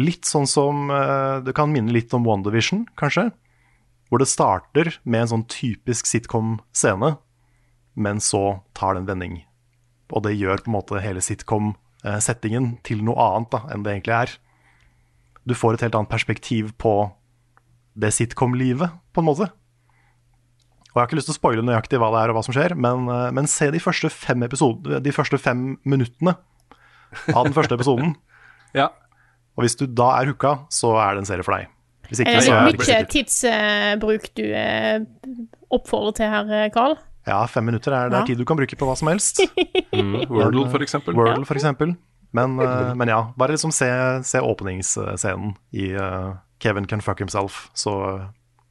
Litt sånn som eh, Det kan minne litt om WandaVision, kanskje. Hvor det starter med en sånn typisk sitcom-scene, men så tar det en vending. Og det gjør på en måte hele sitcom-settingen til noe annet da, enn det egentlig er. Du får et helt annet perspektiv på det sitcom-livet, på en måte. Og Jeg har ikke lyst til å spoile nøyaktig hva det er og hva som skjer, men, eh, men se de første fem, episode, de første fem minuttene av den første episoden. Ja. Og hvis du da er hooka, så er det en serie for deg. Hvis ikke, Er så er det mye tidsbruk du eh, oppfordrer til her, eh, Carl? Ja, fem minutter er, det Ja. er tid du kan bruke på hva som helst. Mm. Wordle, for eksempel. Wordle, for eksempel. Men, eh, men ja, bare liksom se, se åpningsscenen i uh, Kevin Can Fuck Himself, så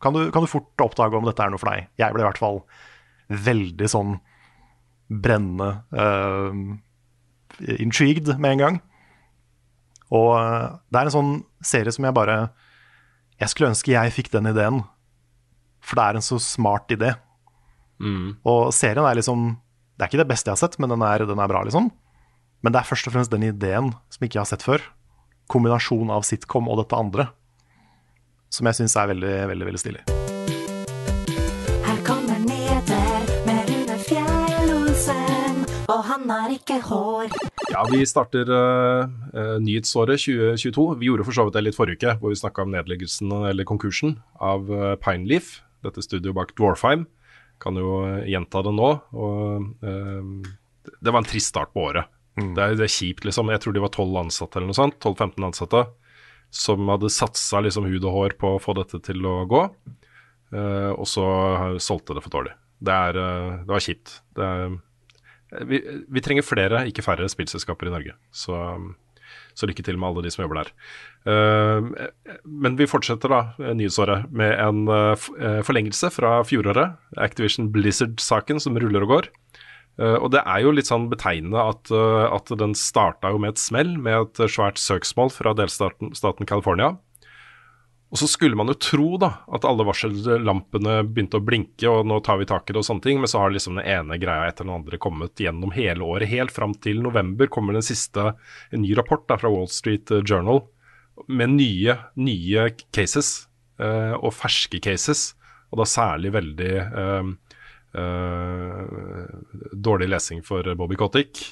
kan du, kan du fort oppdage om dette er noe for deg. Jeg ble i hvert fall veldig sånn brennende eh, intrigued med en gang. Og eh, det er en sånn serie som jeg bare Jeg skulle ønske jeg fikk den ideen, for det er en så smart idé. Mm. Og serien er liksom Det er ikke det beste jeg har sett, men den er, den er bra, liksom. Men det er først og fremst den ideen som ikke jeg har sett før. Kombinasjon av sitcom og dette andre. Som jeg syns er veldig, veldig veldig stilig. Han er ikke hår. Ja, vi starter eh, eh, nyhetsåret 2022. Vi gjorde for så vidt det litt forrige uke, hvor vi snakka om nedleggelsen eller konkursen av uh, Pineleaf, dette studioet bak Dwarfheim. Kan jo eh, gjenta det nå. Og uh, det var en trist start på året. Det, er, det er kjipt, liksom. Jeg tror de var 12 ansatte eller noe sånt. 12-15 ansatte som hadde satsa liksom hud og hår på å få dette til å gå. uh, og så solgte det for dårlig. Det, er, eh, det var kjipt. Det er, vi, vi trenger flere, ikke færre, spillselskaper i Norge. Så, så lykke til med alle de som jobber der. Eh, men vi fortsetter da eh, nyhetsåret med en eh, forlengelse fra fjoråret. Activision Blizzard-saken som ruller og går. Og det er jo litt sånn betegnende at, at den starta jo med et smell, med et svært søksmål fra delstaten staten California. Og så skulle man jo tro da at alle varsellampene begynte å blinke, og nå tar vi tak i det og sånne ting, men så har liksom den ene greia etter den andre kommet gjennom hele året. Helt fram til november kommer den siste, en ny rapport da fra Wall Street Journal med nye, nye cases, eh, og ferske cases, og da særlig veldig eh, eh, dårlig lesing for Bobby Kotick,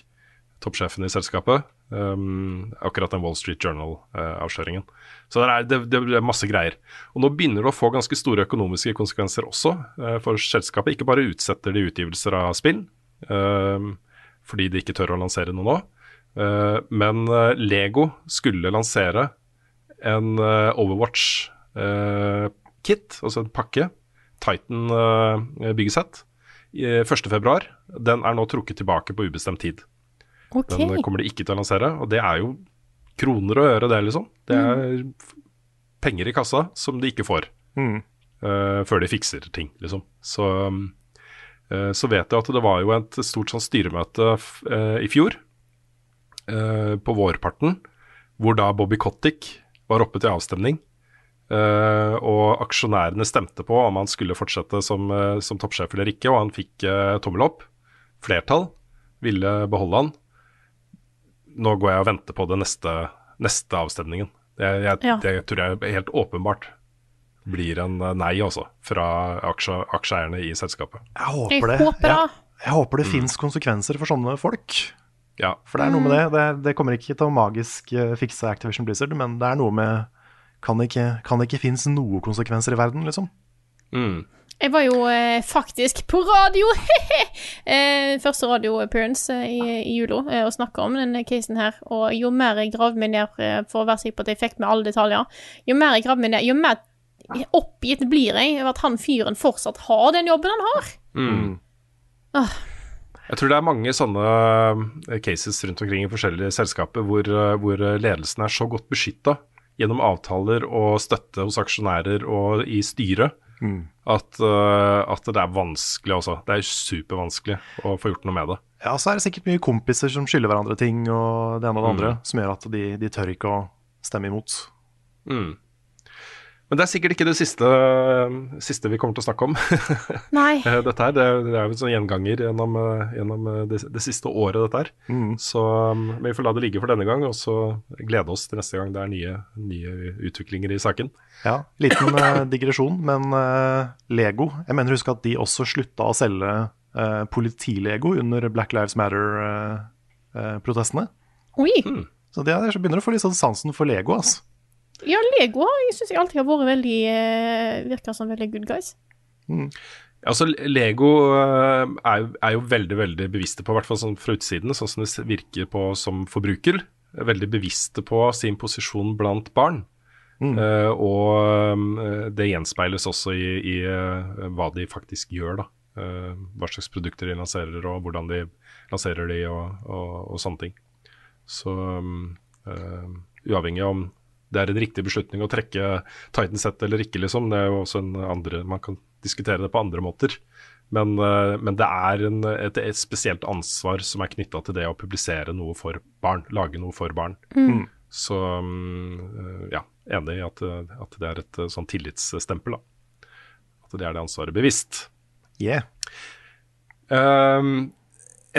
toppsjefen i selskapet. Um, akkurat den Wall Street Journal-avsløringen. Så det er, det, det er masse greier. Og nå begynner det å få ganske store økonomiske konsekvenser også uh, for selskapet. Ikke bare utsetter de utgivelser av spill, uh, fordi de ikke tør å lansere noe nå. Eh, men eh, Lego skulle lansere en Overwatch-kit, altså en pakke. Titan byggesett. i 1.2. Den er nå trukket tilbake på ubestemt tid. Ok. Den kommer de ikke til å lansere, og det er jo kroner å gjøre det, liksom. Det er mm. penger i kassa som de ikke får Mm. uh, før de fikser ting, liksom. Så, eh, så vet jeg at det var jo et stort sånn styremøte f eh, i fjor, eh, på vårparten, hvor da Bobby Kotick var oppe til avstemning. eh, og aksjonærene stemte på om han skulle fortsette som, som toppsjef eller ikke, og han fikk tommel opp. Flertall ville beholde han. Nå går jeg og venter på den neste, neste avstemningen. Jeg, jeg, Ja. Det tror jeg helt åpenbart blir en eh, nei, også, fra aksje, aksjeeierne i selskapet. Jeg håper Jeg det. håper. Jeg, jeg håper det fins konsekvenser for sånne folk. Ja. For det er noe med det. Det, det kommer ikke til å magisk eh, fikse Activision Blizzard, men det er noe med Kan det ikke, kan det ikke finnes noen konsekvenser i verden, liksom? Mm. Jeg var jo eh, faktisk på radio, eh, første radio-appearance eh, i, i jula, eh, og snakka om denne casen her. Og jo mer jeg gravde meg ned eh, for å være sikker på at jeg fikk med alle detaljer, jo mer jeg gravde meg ned, jo mer oppgitt blir jeg over at han fyren fortsatt har den jobben han har. Mm. Ah. Jeg tror det er mange sånne eh, cases rundt omkring i forskjellige selskaper hvor, hvor ledelsen er så godt beskytta gjennom avtaler og støtte hos aksjonærer og i styret at, uh, at det er vanskelig også. Det er supervanskelig å få gjort noe med det. Ja, så er det sikkert mye kompiser som skylder hverandre ting, og det ene og det Mm. andre, som gjør at de, de tør ikke å stemme imot. Mm. Men det er sikkert ikke det siste, siste vi kommer til å snakke om. Nei. Eh, dette her, det, det er jo sånn gjenganger gjennom, eh, gjennom eh, det, det siste året, dette her. Mm. Så um, vi får la det ligge for denne gang, og så glede oss til neste gang det er nye, nye utviklinger i saken. Ja, Liten digresjon, men uh, Lego Jeg mener husk at de også slutta å selge uh, politilego under Black Lives Matter-protestene. Oi. Så de er, begynner å få litt sånn sansen for Lego. altså. Ja, Lego jeg syns jeg alltid har vært veldig eh, Virker som veldig good guys. Altså, Lego eh, er, jo- er jo veldig veldig bevisste på, i hvert fall sånn fra utsiden, sånn som det virker på som forbruker, er veldig bevisste på sin posisjon blant barn. Eh, og eh, det gjenspeiles også i, i uh, hva de faktisk gjør, da. Uh, hva slags produkter de lanserer, og hvordan de lanserer de, og, og, og sånne ting. Så um, uavhengig om det er en riktig beslutning å trekke Titan Set eller ikke, liksom. Det er jo også en andre Man kan diskutere det på andre måter. Men, eh, men det er en, et, et spesielt ansvar som er knytta til det å publisere noe for barn. Lage noe for barn. Mm. Så eh, ja, enig i at, at det er et eh, sånn tillitsstempel. da. At det er det ansvaret bevisst. Yeah. Um,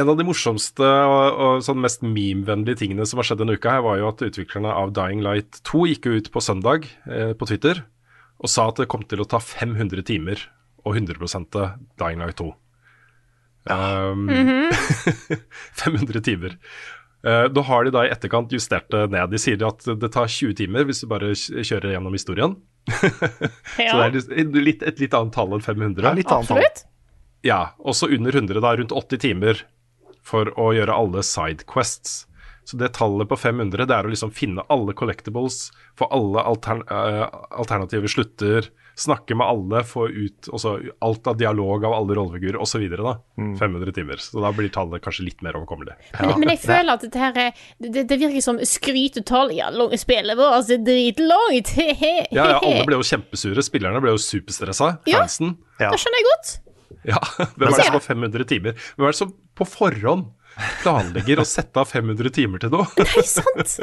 en av de morsomste og, og sånn mest meme-vennlige tingene som har skjedd denne uka, her var jo at utviklerne av Dying Light 2 gikk ut på søndag eh, på Twitter og sa at det kom til å ta 500 timer og 100 Dying Light 2. Um, 500 timer. Uh, da har de da i etterkant justert det ned. De sier at det tar 20 timer hvis du bare kjører gjennom historien. Så det er litt, et litt annet tall enn 500. Ja, litt annet tall. Absolutt. Ja, også under 100, da, rundt 80 timer for å gjøre alle sidequests. Så det tallet på 500, det er å liksom finne alle collectibles, få alle altern eh, alternative slutter, snakke med alle, få ut også alt av dialog av alle rollefigurer osv. 500 timer. Så da blir tallet kanskje litt mer overkommelig. Men, men jeg føler at dette her er Det, det virker som skrytetall. Ja, lange spillet vårt er dritlangt. Ja, ja, alle ble jo kjempesure. Spillerne ble jo superstressa. Ja. Fansen. Ja. Det skjønner jeg godt. Ja, Hvem er det som har 500 timer? Hvem er det som på forhånd planlegger å sette av 500 timer til noe? Sant?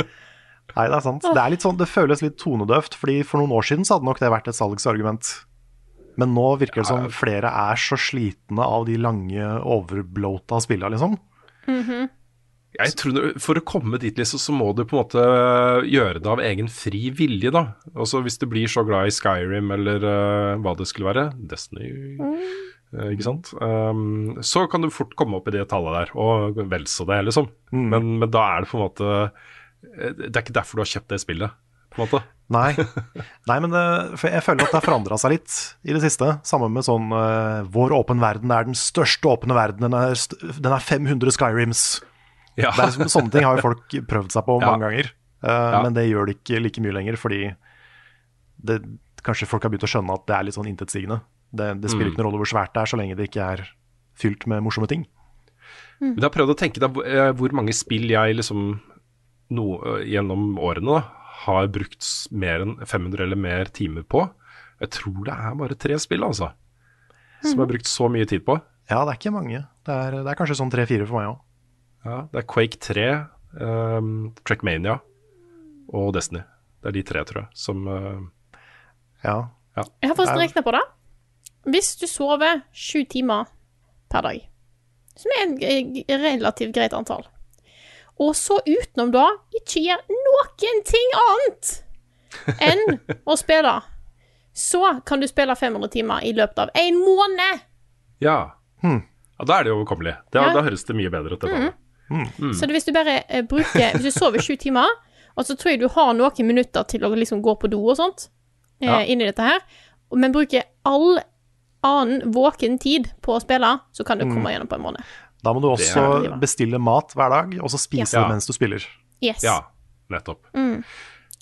Nei, det er sant. Det, er litt sånn, det føles litt tonedøvt, fordi for noen år siden så hadde nok det vært et salgsargument. Men nå virker det som flere er så slitne av de lange, overblåta spilla, liksom. Jeg tror For å komme dit, liksom, så må du på en måte gjøre det av egen fri vilje, da. Også Hvis du blir så glad i Skyrim eller uh, hva det skulle være, Destiny, eh, ikke sant, um, så kan du fort komme opp i det tallet der, og vel så det, liksom. Men, men da er det på en måte eh, Det er ikke derfor du har kjøpt det spillet, på en måte. Nei, Nei men det, jeg føler at det har forandra seg litt i det siste. Sammen med sånn uh, Vår åpen verden er den største åpne verden. Den er, den er 500 Skyrims. Ja. Det er liksom, sånne ting har jo folk prøvd seg på Ja. mange ganger. Uh, Ja. Men det gjør det ikke like mye lenger, fordi det, kanskje folk har begynt å skjønne at det er litt sånn intetsigende. Det, det spiller Mm. ikke noen rolle hvor svært det er, så lenge det ikke er fylt med morsomme ting. Men jeg har prøvd å tenke da, hvor- eh, mange spill jeg liksom no, eh, gjennom årene da, har brukt mer enn 500 eller mer timer på. Jeg tror det er bare tre spill, altså. Som jeg har brukt så mye tid på. Ja, det er ikke mange. Det er, det er kanskje sånn tre-fire for meg òg. Ja, det er Quake 3, um, Trackmania og Destiny. Det er de tre, tror jeg, som uh, Ja. Jeg har forresten regna på det. Hvis du sover sju timer per dag, som er en relativt greit antall, og så utenom da ikke gjør noen ting annet enn å spille, så kan du spille 500 timer i løpet av en måned. Ja. Hm. ja. Da er det overkommelig. Da, Ja. da høres det mye bedre ut. det. Mm. Så det, hvis du bare eh, bruker Hvis du sover sju timer, og så tror jeg du har noen minutter til å liksom gå på do og sånt eh, Ja. inni dette her, men bruker all annen våken tid på å spille, så kan du Mm. komme gjennom på en måned. Da må du også er- bestille mat hver dag, og så spise Ja. det mens du spiller. Yes. Ja, nettopp. Mm.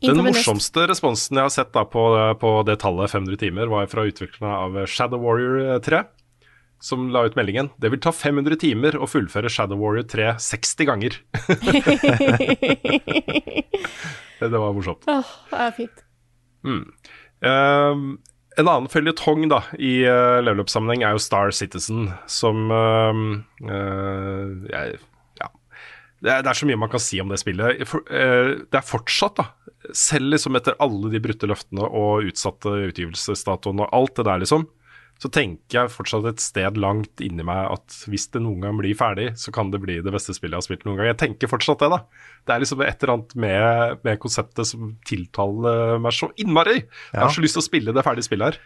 Den morsomste responsen jeg har sett da på, på det tallet 500 timer, var fra utviklerne av Shadow Warrior 3, som la ut meldingen. Det vil ta 500 timer å fullføre Shadow Warrior 3 60 ganger. det var morsomt. Åh, det er fint. Um, en annen føljetong da, i uh, level up-sammenheng er jo Star Citizen, som uh, uh, jeg, ja. det, er, det er så mye man kan si om det spillet. For, det er fortsatt, da, selv liksom etter alle de brutte løftene og utsatte utgivelsesdatoene og alt det der, liksom, så tenker jeg fortsatt et sted langt inni meg at hvis det noen gang blir ferdig, så kan det bli det beste spillet jeg har spilt noen gang. Jeg tenker fortsatt det, da. Det er liksom et eller annet med, med konseptet som tiltaler meg så innmari. Jeg har så lyst til å spille det ferdige spillet her.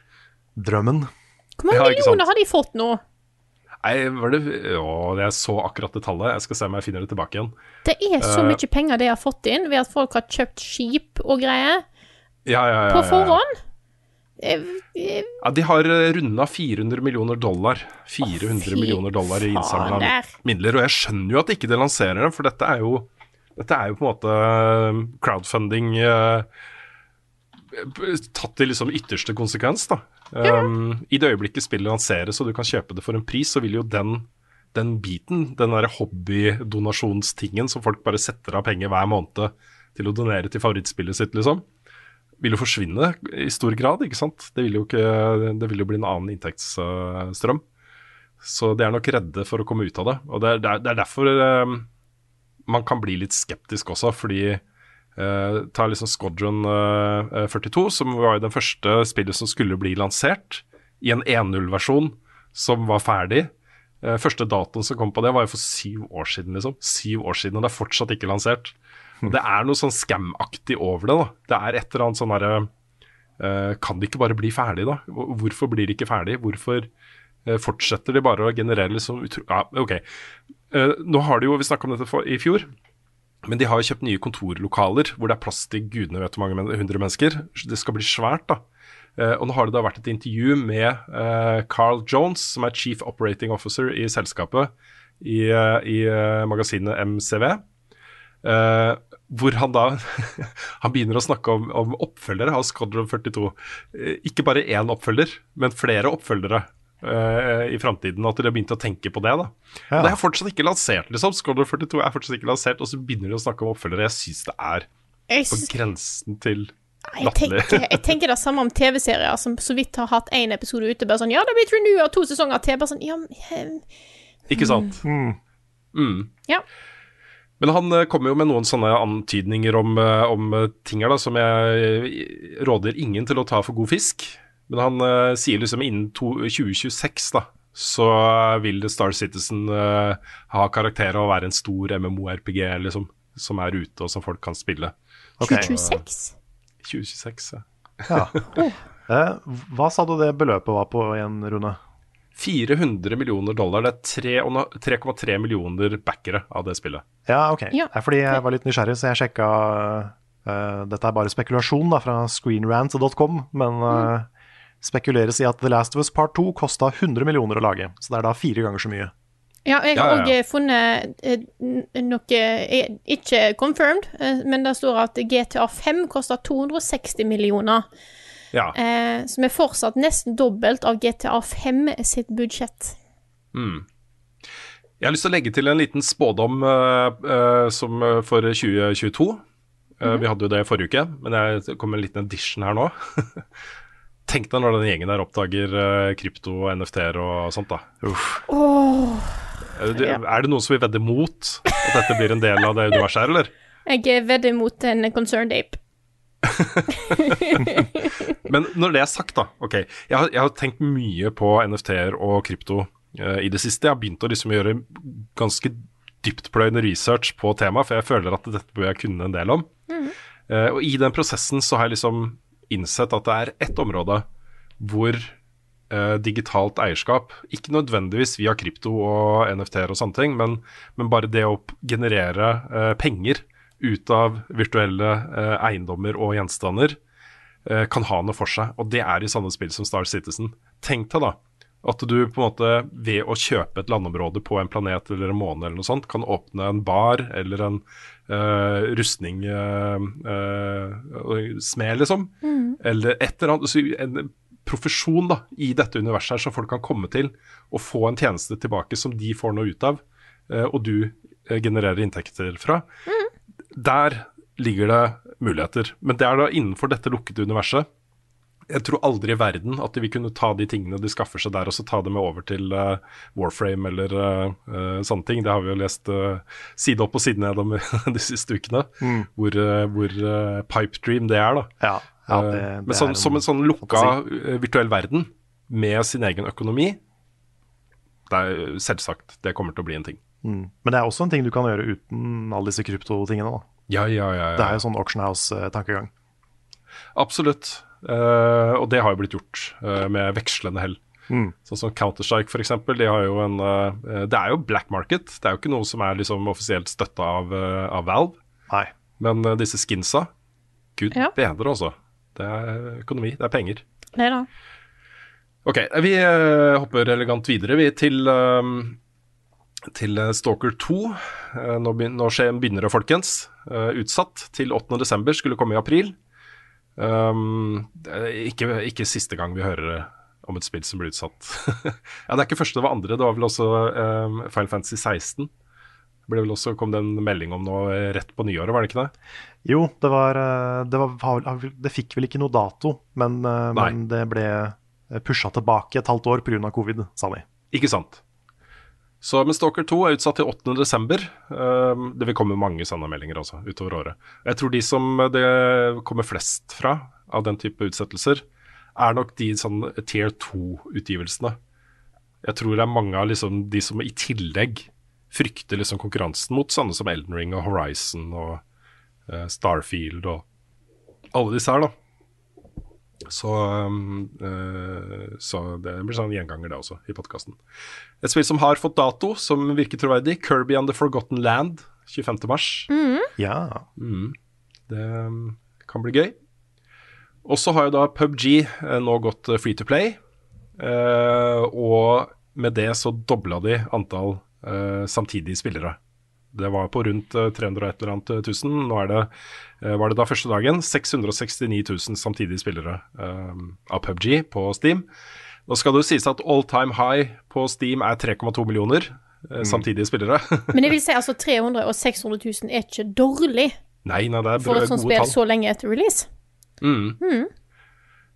Drømmen. Hvor mange Ja, millioner har de fått nå? Nei, var det Å, jeg så akkurat det tallet. Jeg skal se om jeg finner det tilbake igjen. Det er så Eh. mye penger de har fått inn ved at folk har kjøpt skip og greier Ja, ja, ja, på ja, ja. forhånd. Eh, eh, Ja, De har runda 400 millioner dollar 400 fy millioner dollar i innsamla midler. Og jeg skjønner jo at ikke de lanserer dem, for dette er jo Dette er jo på en måte eh, crowdfunding eh, tatt til liksom ytterste konsekvens, da. Um, I det øyeblikket spillet lanseres og du kan kjøpe det for en pris, så vil jo den, den biten, den derre hobbydonasjonstingen som folk bare setter av penger hver måned til å donere til favorittspillet sitt, liksom, vil jo forsvinne i stor grad, ikke sant. Det vil jo, ikke, det vil jo bli en annen inntektsstrøm. Så de er nok redde for å komme ut av det. Og det er, det er, er derfor eh, man kan bli litt skeptisk også, fordi eh, Ta liksom Squadron eh, 42, som var jo den første spillet som skulle bli lansert i en 1.0-versjon som var ferdig. Eh, første datoen som kom på det, var jo for syv år siden, liksom. Syv år siden, og det er fortsatt ikke lansert. Det er noe sånn scam-aktig over det, da. Det er et eller annet sånn herre uh, Kan det ikke bare bli ferdig, da? Hvorfor blir det ikke ferdig? Hvorfor uh, fortsetter de bare å generere liksom utro... Ja, OK. Uh, nå har de jo, Vi snakka om dette for, i fjor. Men de har jo kjøpt nye kontorlokaler hvor det er plass til gudene vet hvor mange hundre mennesker. Det skal bli svært, da. Uh, og nå har det da vært et intervju med uh, Carl Jones, som er chief operating officer i selskapet i, uh, i eh, magasinet MCV. Hvor han da Han begynner å snakke om, om oppfølgere av Squadron 42. Eh, ikke bare én oppfølger, men flere oppfølgere uh, i framtiden. At de har begynt å tenke på det. da Ja. Det er fortsatt ikke lansert, liksom. Squadron 42 er fortsatt ikke lansert, og så begynner de å snakke om oppfølgere. Jeg syns det er på grensen til jeg, tenker, jeg tenker det samme om TV-serier som så vidt har hatt én episode ute. Bare sånn Ja, det blir blitt renew av to sesonger til. Bare sånn Ja, men, Ikke sant? Mm. ja. Men han eh, kommer jo med noen sånne antydninger om, eh, om eh, ting her da, som jeg råder ingen til å ta for god fisk. Men han uh, sier liksom innen to, 2026 da, så vil Star Citizen uh, ha karakter av å være en stor MMO-RPG liksom, som er ute og som folk kan spille. 2026? 2026, ja. Ja. Eh, hva sa du det beløpet var på igjen, Rune? 400 millioner dollar. Det er tre- og nå- 3,3 millioner backere av det spillet. Ja, ok. Ja. er fordi jeg var litt nysgjerrig, så jeg sjekka uh, Dette er bare spekulasjon da, fra screenrant.com, men uh, spekuleres i at The Last of Us Part 2 kosta 100 millioner å lage. Så det er da fire ganger så mye. Ja, jeg Ja, har ja, òg ja. funnet eh, noe eh, Ikke confirmed, eh, men det står at GTA 5 koster 260 millioner. Ja. Eh, som er fortsatt nesten dobbelt av GTA 5 sitt budsjett. Mm. Jeg har lyst til å legge til en liten spådom uh, uh, som eh, for 2022. Eh, Vi hadde jo det i forrige uke, men jeg kom med en liten edition her nå. Tenk deg når den gjengen der oppdager krypto og NFT-er og sånt, da. Er det, Ja. er det noen som vil vedde mot at dette blir en del av det universet her, eller? jeg vedder mot en concerned ape. Men når det er sagt, da. Ok, jeg har, jeg har tenkt mye på NFT-er og krypto uh, i det siste. Jeg har begynt å liksom gjøre ganske dyptpløyende research på temaet, for jeg føler at dette bør jeg kunne en del om. Eh, og i den prosessen så har jeg liksom innsett at det er ett område hvor uh, digitalt eierskap, ikke nødvendigvis via krypto og NFT-er og sånne ting, men, men bare det å generere uh, penger ut av virtuelle eh, eiendommer og gjenstander, eh, kan ha noe for seg. Og det er i sånne spill som Star Citizen. Tenk deg da at du på en måte ved å kjøpe et landområde på en planet eller en måne eller noe sånt, kan åpne en bar eller en eh, rustning eh, eh, smed, liksom. Eller et eller annet. En profesjon da, i dette universet her som folk kan komme til og få en tjeneste tilbake som de får noe ut av, og du genererer inntekter fra. Der ligger det muligheter. Men det er da innenfor dette lukkede universet. Jeg tror aldri i verden at de vil kunne ta de tingene de skaffer seg der, og så ta det med over til uh, Warframe eller eh, sånne ting. Det har vi jo lest uh, side opp og side ned om de siste ukene, Mm. hvor, hvor pipe dream det er, da. Ja, ja, det, det Men sånn, som en sånn lukka virtuell verden med sin egen økonomi, det er selvsagt det kommer til å bli en ting. Mm. Men det er også en ting du kan gjøre uten alle disse kryptotingene. Ja, ja, ja. ja. Det er jo sånn auction house-tankegang. Absolutt. Uh, og det har jo blitt gjort uh, med vekslende hell. Mm. Sånn som Counter-Strike f.eks. De har jo en eh, Det er jo black market. Det er jo ikke noe som er liksom offisielt støtta av, av Valve. Nei. Men disse skinsa, gud Ja. bedre også. Det er økonomi, det er penger. Nei da. Ok, vi hopper elegant videre vi til, til eh, Stalker 2. Eh, nå, begyn nå begynner det, folkens. Eh, utsatt til 8.12. Skulle komme i april. Um, ikke, ikke siste gang vi hører om et spill som blir utsatt. ja, Det er ikke første, det var andre. Det var vel også um, Final Fantasy 16. Det ble vel også, kom det en melding om nå eh, rett på nyåret, var det ikke det? Jo, det var Det, var, det fikk vel ikke noe dato, men, men det ble pusha tilbake et halvt år pga. covid, sa de. Ikke sant. Så men Stalker 2 er utsatt til 8. desember. Um, det vil komme mange sånne meldinger også utover året. Jeg tror de som det kommer flest fra av den type utsettelser, er nok de sånn tier 2-utgivelsene. Jeg tror det er mange av liksom de som i tillegg frykter liksom konkurransen mot sånne som Elden Ring og Horizon og uh, Starfield og alle disse her, da. Så, um, eh, så det blir sånn gjenganger, det også, i podkasten. Et spill som har fått dato, som virker troverdig. Kirby and the Forgotten Land, 25. mars. Ja. Mm. Det um, kan bli gøy. Og så har jo da PubG eh, nå gått eh, free to play. eh, og med det så dobla de antall eh, samtidige spillere. Det var på rundt eh, 300 og et eller annet tusen. Nå er det, eh, var det da første dagen 669 000 samtidige spillere eh, av PubG på Steam. Nå skal det jo sies at all time high på Steam er 3,2 millioner eh, samtidige spillere. Men jeg vil si altså 300 og 600 000 er ikke dårlig nei, nei, det er for et sånt spill så lenge etter release. Mm.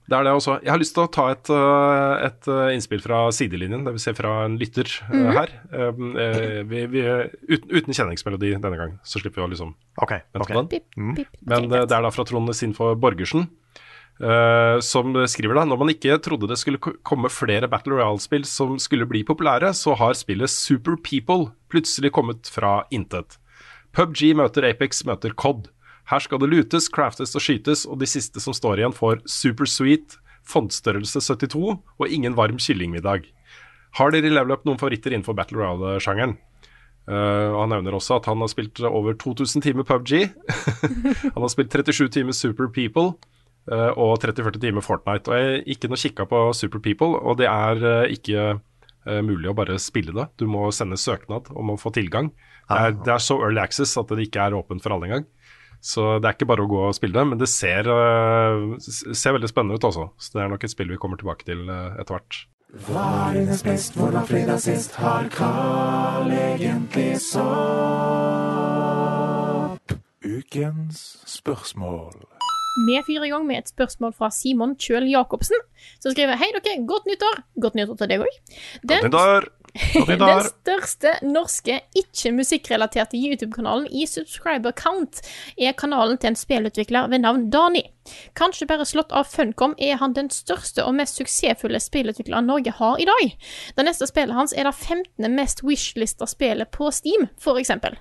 Det er det også. Jeg har lyst til å ta et, øh, et øh, innspill fra sidelinjen, dvs. Si fra en lytter mm -hmm. her. Um, vi, vi, uten, uten kjenningsmelodi denne gang, så slipper vi å liksom okay, vente ok. på den. Pip, Mm. pip. Men det er da fra Trond Sinfor Borgersen, Uh, som skriver da Når man ikke trodde det skulle komme flere Battle Royale-spill som skulle bli populære, så har spillet Super People plutselig kommet fra intet. PubG møter Apex møter COD. Her skal det lutes, craftes og skytes, og de siste som står igjen får super sweet, fondstørrelse 72 og ingen varm kyllingmiddag. Har dere i Level Up noen favoritter innenfor Battle Royale-sjangeren? Uh, Han nevner også at han har spilt over 2000 timer PubG. han har spilt 37 timer Super People uh, og 30-40 timer Fortnite. Og Jeg gikk inn og kikka på Super People, og det er uh, ikke mulig å bare spille det. Du må sende søknad om å få tilgang. Det er, det er så early access at det ikke er åpent for alle engang. Så det er ikke bare å gå og spille det, men det ser, uh, ser veldig spennende ut også. Så det er nok et spill vi kommer tilbake til uh, etter hvert. Hva er dines best, hvordan fredag sist har Carl egentlig sopp? Ukens spørsmål. Vi fyrer i gang med et spørsmål fra Simon Kjøl Jacobsen, som skriver Hei dere, godt nyttår. Godt nyttår til deg òg. Godt nyttår! Den største norske ikke-musikkrelaterte YouTube-kanalen i subscriber count er kanalen til en spillutvikler ved navn Dani. Kanskje bare slått av Funcom er han den største og mest suksessfulle spillutvikleren Norge har i dag. Det neste spillet hans er det 15. mest wishlista spillet på Steam, for eksempel.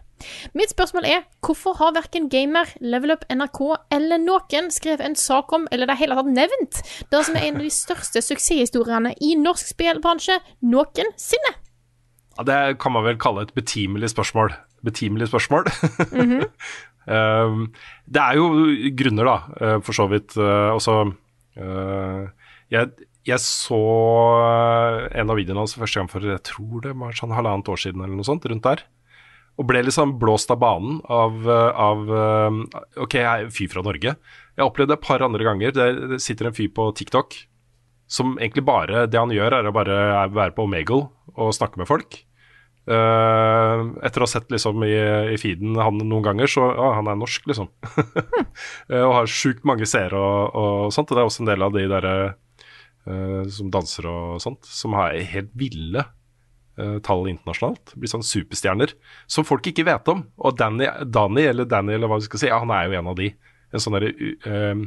Mitt spørsmål er hvorfor har verken Gamer, Level Up, NRK eller noen skrevet en sak om, eller det hele tatt nevnt, det som er en av de største suksesshistoriene i norsk spillbransje noensinne? Ja, det kan man vel kalle et betimelig spørsmål. Betimelig spørsmål. um, det er jo grunner, da, eh, for så vidt. Uh, også uh, jeg, jeg så en av videoene hans første gang for jeg tror det var sånn halvannet år siden, eller noe sånt, rundt der. Og ble liksom blåst av banen av, av um, OK, jeg er en fyr fra Norge. Jeg har opplevd det et par andre ganger. Det, sitter en fyr på TikTok som egentlig bare Det han gjør, er å bare være på Omegle og snakke med folk. Uh, etter å ha sett liksom i, i feeden han noen ganger, så ja, han er norsk, liksom. uh, og har sjukt mange seere og, og sånt. Og det er også en del av de derre eh, som danser og sånt, som har helt ville eh, tall internasjonalt. Blir sånn superstjerner som folk ikke vet om. Og Danny, Danny eller Danny, eller hva vi skal si, ja, han er jo en av de. En sånn derre uh,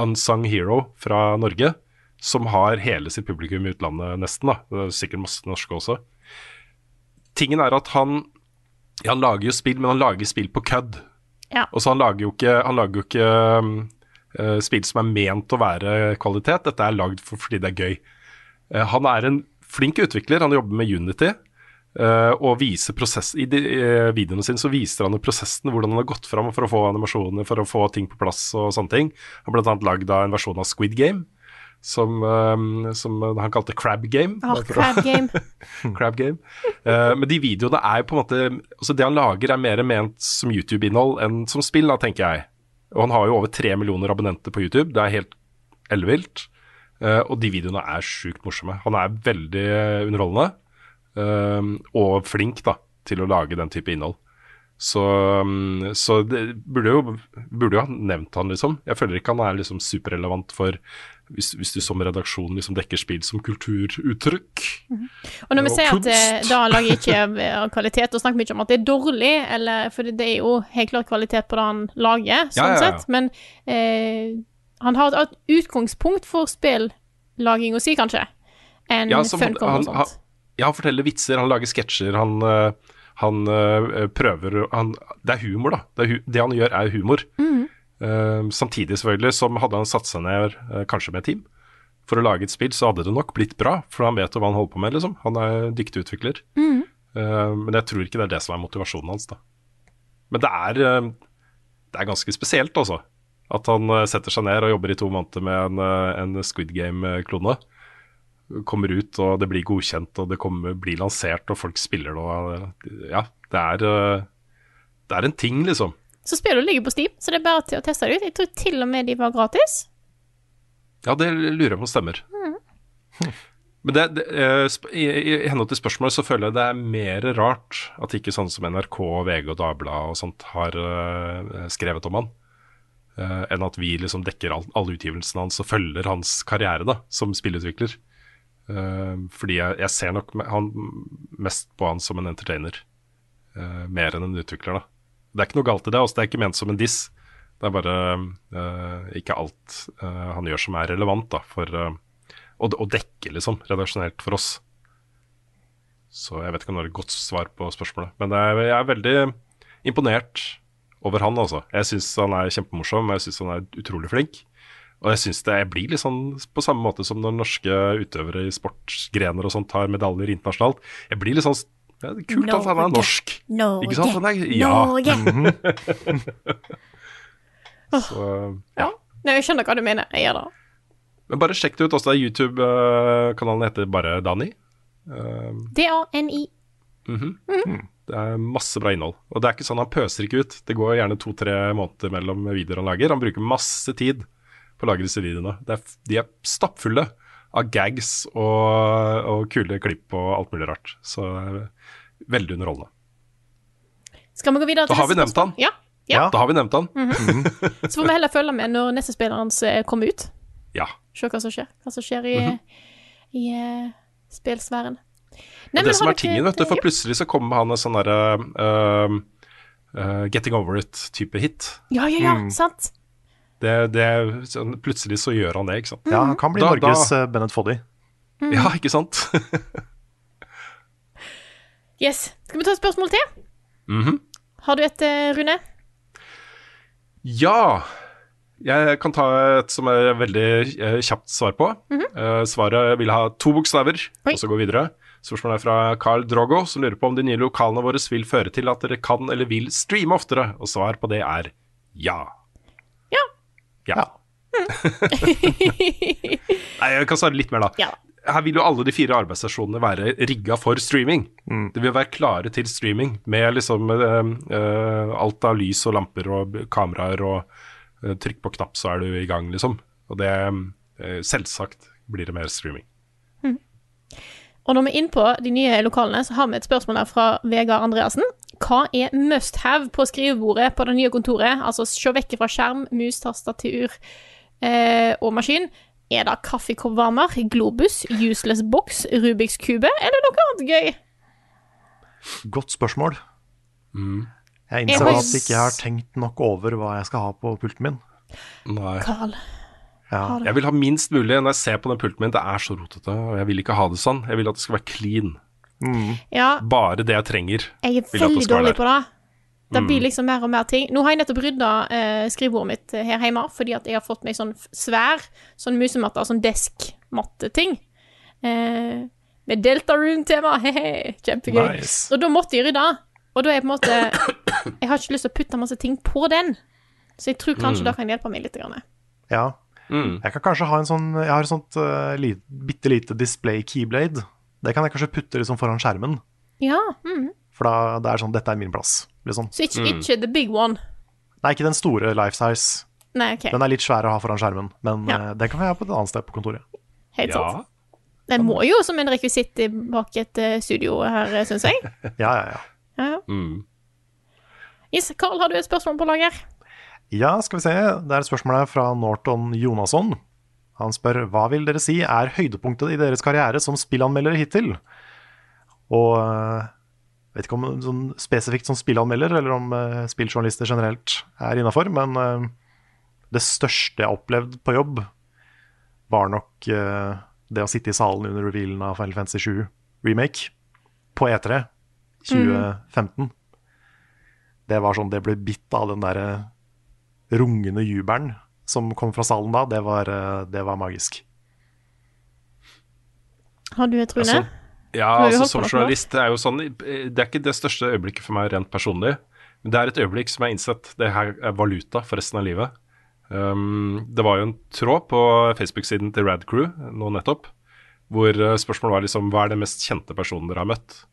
unsung hero fra Norge som har hele sitt publikum i utlandet, nesten. da. Det er sikkert masse norske også. Tingen er at han ja, Han lager jo spill, men han lager spill på kødd. Ja. Og så han lager jo ikke, han lager jo ikke eh, spill som er ment å være kvalitet. Dette er lagd for, fordi det er gøy. Uh, han er en flink utvikler. Han jobber med Unity. Uh, og viser prosess, I de, uh, videoene sine så viser han prosessen, hvordan han har gått fram for å få animasjoner, for å få ting på plass og sånne ting. Han har annet lagd en versjon av Squid Game. Som, eh, som han kalte Crab Game. Oh, crab game. Crab Game. Uh, men de videoene er jo på en måte altså Det han lager, er mer ment som YouTube-innhold enn som spill, da, tenker jeg. Og han har jo over tre millioner abonnenter på YouTube. Det er helt ellevilt. Eh, og de videoene er sjukt morsomme. Han er veldig underholdende, eh, og flink da, til å lage den type innhold. Så, mm, så det burde jo, burde jo ha nevnt han, liksom. Jeg føler ikke han er liksom superrelevant for hvis, hvis du som redaksjon liksom dekker spill som kulturuttrykk. Og når vi Og sier at eh, kunst. da lager ikke kvalitet, og snakker mye om at det er dårlig, eller, for det er jo helt klart kvalitet på det han lager, sånn Ja, ja, ja. sett, men eh, han har et, utgangspunkt for spillaging å si, kanskje, enn Ja, Funcom og sånt. han- Ja, han forteller vitser, han lager sketsjer, han, øh, han øh, prøver han, Det er humor, da. Det, hu, det han gjør, er humor. Mm. Uh, samtidig, selvfølgelig, som hadde han satt seg ned, eh, kanskje med et team, for å lage et spill, så hadde det nok blitt bra, for han vet jo hva han holder på med, liksom. Han er dyktig utvikler. Mm. Uh, men jeg tror ikke det er det som er motivasjonen hans, da. Men det er, eh, det er ganske spesielt, altså. At han eh, setter seg ned og jobber i to måneder med en, eh, en Squid Game-klone. Kommer ut, og det blir godkjent, og det kommer, blir lansert, og folk spiller det. Ja, det er, eh, det er en ting, liksom. Så spillet ligger på Steam, så det er bare til å teste det ut. Jeg tror til og med de var gratis. Ja, det lurer jeg på stemmer. Men det, det, i, i, i henhold til spørsmålet så føler jeg det er mer rart at ikke sånn som NRK, VG og Dagbladet og sånt har uh, skrevet om han, eh, enn at vi liksom dekker all, alle utgivelsene hans og følger hans karriere da, som spillutvikler. Uh, fordi jeg, jeg ser nok han mest på han som en entertainer, uh, mer enn en utvikler. da. Det er ikke noe galt i det, også, det er ikke ment som en diss. Det er bare ikke alt han gjør som er relevant da, for å, å dekke, liksom, redaksjonelt for oss. Så jeg vet ikke om det er et godt svar på spørsmålet. Men jeg er veldig imponert over han, altså. Jeg syns han er kjempemorsom, jeg syns han er utrolig flink. Og jeg syns det blir litt sånn på samme måte som når norske utøvere i sportsgrener og sånt tar medaljer internasjonalt. Jeg blir litt sånn ja, det er Kult at han er norsk. Norge. Ikke sant? Han er, ja. Norge. Mhm. Så, ja. Nei, jeg skjønner hva du mener. Jeg gjør det. Men bare sjekk det ut også. YouTube-kanalen heter bare Dani. Eh, D-A-N-I. mhm. Det er masse bra innhold. Og det er ikke sånn han pøser ikke ut. Det går gjerne to-tre måneder mellom videoer han lager. Han bruker masse tid på å lage disse videoene. Det er, de er stappfulle av gags og, og kule klipp og alt mulig rart. Så veldig underholdende. Skal vi gå videre til Da har vi nevnt han. Ja. ja. Da har vi nevnt han. Mhm. Så får vi heller følge med når neste spiller hans eh, kommer ut. Ja. Se hva som skjer. Hva som skjer i, Mhm. i eh, spillsfæren. Nei, det som er tingen, vet du, for plutselig så kommer han en sånn derre uh, uh, Getting Over It-type hit. Ja, ja, ja, Mm. sant. Det, det, sånn, plutselig så gjør han det, ikke sant. Ja, han kan bli Da- Norges da- eh, Bennett Foddy. Mm. Ja, ikke sant? Yes. Skal vi ta et spørsmål til? Mhm. Har du et, eh, Rune? Ja. Jeg kan ta et som er veldig kjapt svar på. Mm -hmm. svaret vil ha to bokstaver, og så gå videre. Spørsmålet er fra Carl Drogo, som lurer på om de nye lokalene våre vil føre til at dere kan eller vil streame oftere. Og svar på det er ja. Ja. Ja. Nei, jeg kan svare litt mer, da. Ja. Her vil jo alle de fire arbeidsstasjonene være rigga for streaming. Det vil være klare til streaming med liksom uh, alt av lys og lamper og kameraer og uh, trykk på knapp, så er du i gang, liksom. Og det uh, Selvsagt blir det mer streaming. Og når vi er inne på de nye lokalene, så har vi et spørsmål der fra Vegard Andreassen. Hva er must have på skrivebordet på det nye kontoret? Altså se vekk fra skjerm, mus, tastatur eh, og maskin. Er det kaffekoppvarmer, Globus, useless box, Rubiks kube eller noe annet gøy? Godt spørsmål. Mm. Jeg Jeg innser har- at ikke har tenkt nok over hva jeg skal ha på pulten min. Nei. Carl. Ja. Jeg vil ha minst mulig når jeg ser på den pulten min. Det er så rotete, og jeg vil ikke ha det sånn. Jeg vil at det skal være clean. Ja, Bare det jeg trenger. jeg er veldig dårlig på det. Det Mm. blir liksom mer og mer ting. Nå har jeg nettopp rydda eh, skrivebordet mitt eh, her hjemme, fordi at jeg har fått meg sånn svær sånn musematte, sånn deskmatte-ting. Eh, med Delta Room-tema. Kjempegøy. Nice. Og da måtte jeg rydde. Og da er jeg på en måte Jeg har ikke lyst til å putte masse ting på den. Så jeg tror kanskje Mm. det kan hjelpe meg litt. Grann. Ja. Mm. Jeg kan kanskje ha en sånn Jeg har et sånt uh, li, bitte lite display keyblade. Det kan jeg kanskje putte liksom foran skjermen. Ja. Mm. For da det er sånn Dette er min plass, liksom. Så ikke, ikke the big one. Nei, ikke den store life size. Nei, okay. Den er litt svær å ha foran skjermen, men Ja. uh, den kan vi ha på et annet sted på kontoret. Helt sant. Den må jo som en rekvisitt bak et eh, studio her, syns jeg. Ja, ja, ja. Ja, ja. Mm. Yes, Carl, har du et spørsmål på lager? Ja, skal vi se. Det er et spørsmål her fra Norton Jonasson. Han spør hva vil dere si er høydepunktet i deres karriere som spillanmeldere hittil? Og jeg vet ikke om sånn spesifikt som spillanmelder, eller om eh, spilljournalister generelt er innafor, men eh, det største jeg har opplevd på jobb, var nok eh, det å sitte i salen under revealen av Final Fantasy 7 Remake på E3 2015. Det var sånn, det ble bitt av den derre rungende jubelen som kom fra salen da. Det var, eh, det var magisk. Har du et, Rune? Altså, ja, altså som journalist er jo sånn Det er ikke det største øyeblikket for meg rent personlig, men det er et øyeblikk som jeg har innsett det her er valuta for resten av livet. Um, det var jo en tråd på Facebook-siden til Rad Crew nå nettopp, hvor eh, spørsmålet var liksom hva er den mest kjente personen dere har møtt?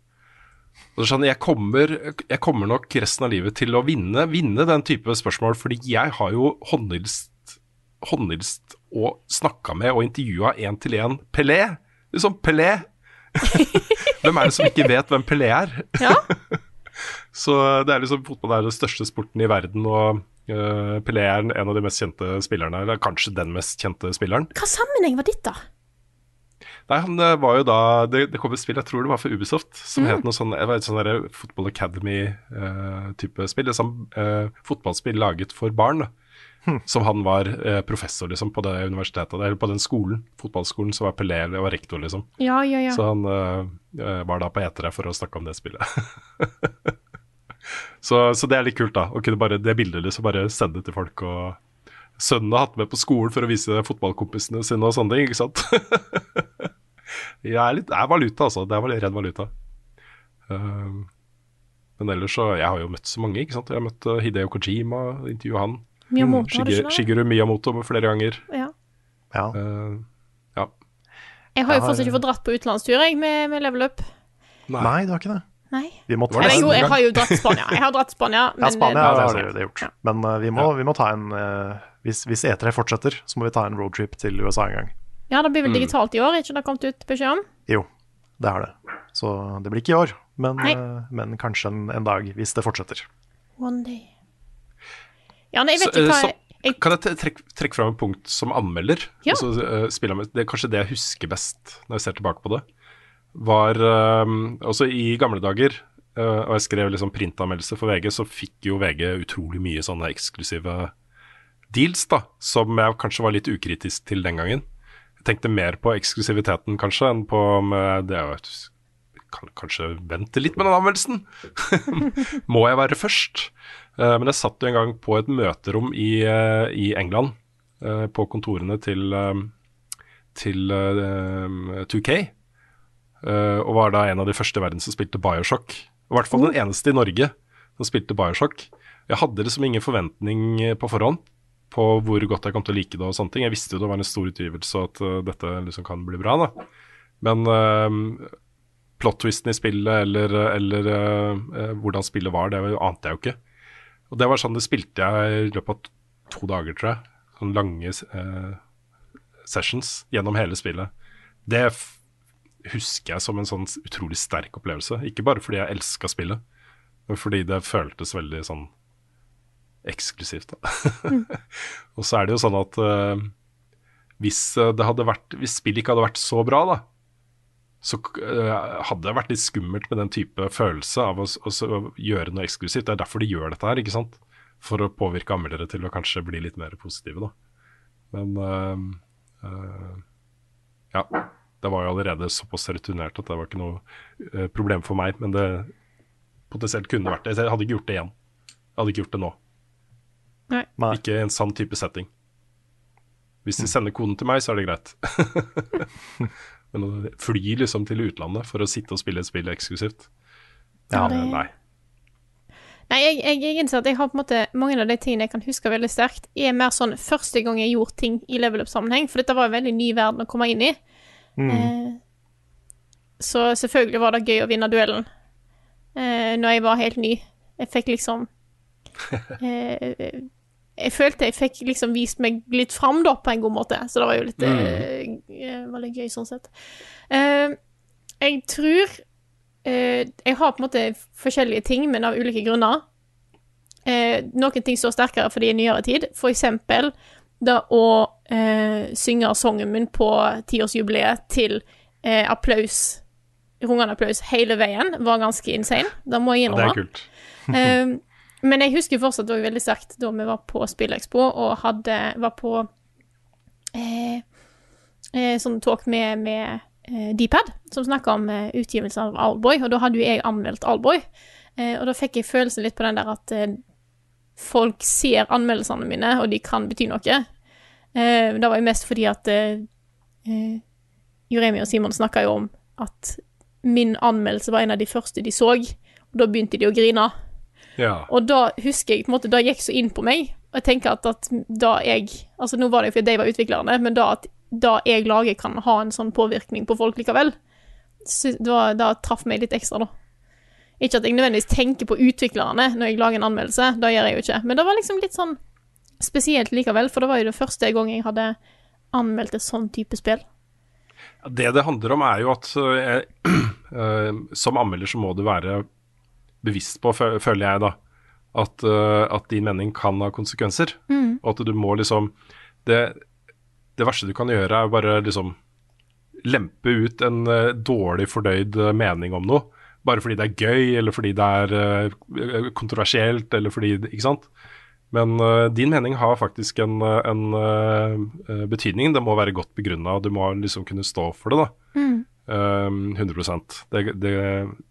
Og sånn, jeg kommer, jeg kommer nok resten av livet til å vinne, vinne den type spørsmål, fordi jeg har jo håndhilst, håndhilst og snakka med og intervjua én til én Pelé. Liksom Pelé. hvem er det som ikke vet hvem Pelé er? Så det er liksom fotball er den største sporten i verden, og uh, Pelé er en av de mest kjente spillerne, eller kanskje den mest kjente spilleren. Hva sammenheng var dette? Nei, han eh, var jo da Det, det kom et spill, jeg tror det var for Ubisoft, som Mm. het noe sånn det var et sånn der Football Academy-type spill. Det er sånn eh, fotballspill laget for barn. da. Som han var eh, professor liksom på det universitetet, eller på den skolen, fotballskolen, som var Pelé eller var rektor, liksom. Ja, ja, ja. Så han eh, eh, var da på E3 for å snakke om det spillet. så, så det er litt kult, da. Å kunne bare det bildet liksom bare sende til folk. og Sønnen har hatt med på skolen for å vise fotballkompisene sine og sånne ting, ikke sant. Jeg er litt, det er valuta, altså. Det er redd valuta. Eh, men ellers så Jeg har jo møtt så mange, ikke sant. Jeg har møtt eh, Hideo Kojima, intervjua han. Miyamoto, har Shige- ikke? Shigeru Miyamoto flere ganger. Ja. Ja. Uh, ja. Jeg har jo fortsatt ikke fått dratt på utenlandstur jeg, med, med level up. Nei, du har ikke det. Nei. Vi må ta Var Eller jo, jeg har jo dratt Spania. Jeg har dratt Spania, men Ja, Spania eh, har det det, det gjort. Men uh, vi, må, vi må ta en uh, hvis, hvis E3 fortsetter, så må vi ta en roadtrip til USA en gang. Ja, det blir Mm. vel digitalt i år, ikke det kommet ut beskjed om? Jo, det har det. Så det blir ikke i år, men, eh, men kanskje en, en dag, hvis det fortsetter. One day. Ja, nei, jeg vet Så, ikke eh, hva så, jeg, jeg Kan jeg trekke, trekke fram et punkt som anmelder? Ja. Altså, eh, det er kanskje det jeg husker best når jeg ser tilbake på det. Var eh, også i gamle dager, eh, og jeg skrev liksom printanmeldelse for VG, så fikk jo VG utrolig mye sånne eksklusive deals, da, som jeg kanskje var litt ukritisk til den gangen. Tenkte mer på eksklusiviteten kanskje enn på om eh, det er jo et kan kanskje vente litt med den anmeldelsen. Må jeg være først? Uh, men jeg satt jo en gang på et møterom i, uh, i England, uh, på kontorene til, til eh, 2K, eh, og var da en av de første i verden som spilte Bioshock. I hvert fall den eneste i Norge som spilte Bioshock. Jeg hadde liksom ingen forventning på forhånd på hvor godt jeg kom til å like det. og sånne ting. Jeg visste jo det var en stor utgivelse og at uh, dette liksom kan bli bra. da. Men uh, plot-twisten i spillet eller, eller uh, eh, hvordan spillet var, det ante jeg jo ikke. Og det var sånn det spilte jeg i løpet av to dager, tror jeg. Sånne lange eh, sessions gjennom hele spillet. Det husker jeg som en sånn utrolig sterk opplevelse. Ikke bare fordi jeg elska spillet, men fordi det føltes veldig sånn eksklusivt. Da. og så er det jo sånn at uh, hvis, eh, det hadde vært, hvis spillet ikke hadde vært så bra, da, så uh, hadde det vært litt skummelt med den type følelse av å, å, å gjøre noe eksklusivt. Det er derfor de gjør dette her, ikke sant? For å påvirke anmeldere til å kanskje bli litt mer positive, da. Men uh, uh, ja. Det var jo allerede såpass returnert at det var ikke noe problem for meg. Men det potensielt kunne vært det. Jeg hadde ikke gjort det igjen. Jeg hadde ikke gjort det nå. Nei. Ikke i en sann type setting. Hvis de sender koden til meg, så er det greit. Men å fly liksom til utlandet for å sitte og spille et spill eksklusivt Ja, det- Nei. Nei, jeg, jeg, jeg innser at jeg har på en måte mange av de tingene jeg kan huske veldig sterkt, er mer sånn første gang jeg gjorde ting i level up-sammenheng, for dette var en veldig ny verden å komme inn i. Eh, så selvfølgelig var det gøy å vinne duellen eh, når jeg var helt ny. Jeg fikk liksom eh, Jeg følte jeg fikk liksom vist meg litt fram da, på en god måte, så det var jo litt mm. uh, veldig gøy sånn sett. Uh, jeg tror uh, Jeg har på en måte forskjellige ting, men av ulike grunner. Noen ting står sterkere fordi i nyere tid. For eksempel det å synge sangen min på tiårsjubileet til applaus, rungende applaus hele veien, var ganske insane. Det må jeg Ja, det innrømme. er kult. Men jeg husker fortsatt også veldig sterkt da vi var på Spillekspo og hadde, var på eh, eh, sånn talk med, med eh, Dpad, som snakka om eh, utgivelsen av Allboy, og da hadde jo jeg anmeldt Allboy, Eh, og da fikk jeg følelsen litt på den der at eh, folk ser anmeldelsene mine, og de kan bety noe. Det var jo mest fordi at Juremi og Simon snakka jo om at min anmeldelse var en av de første de så, og da begynte de å grine. Ja. Og da husker jeg på en måte, det gikk så inn på meg, og jeg tenker at, at da jeg Altså nå var det jo fordi de var utviklerne, men da at da jeg lager kan ha en sånn påvirkning på folk likevel, så da, da traff meg litt ekstra, da. Ikke at jeg nødvendigvis tenker på utviklerne når jeg lager en anmeldelse, det gjør jeg jo ikke, men det var liksom litt sånn spesielt likevel, for det var jo det første gang jeg hadde anmeldt et sånn type spill. Det det handler om, er jo at eh, eh, som anmelder så må du være bevisst på, føler jeg, da, at, eh, at din mening kan ha konsekvenser. Og at du må liksom det, det verste du kan gjøre, er bare liksom lempe ut en eh, dårlig fordøyd eh, mening om noe. Bare fordi det er gøy, eller fordi det er kontroversielt, eller fordi Ikke sant? Men uh, din mening har faktisk en, en uh, betydning. Det må være godt begrunna, du må liksom kunne stå for det. da. Eh, 100 det, det,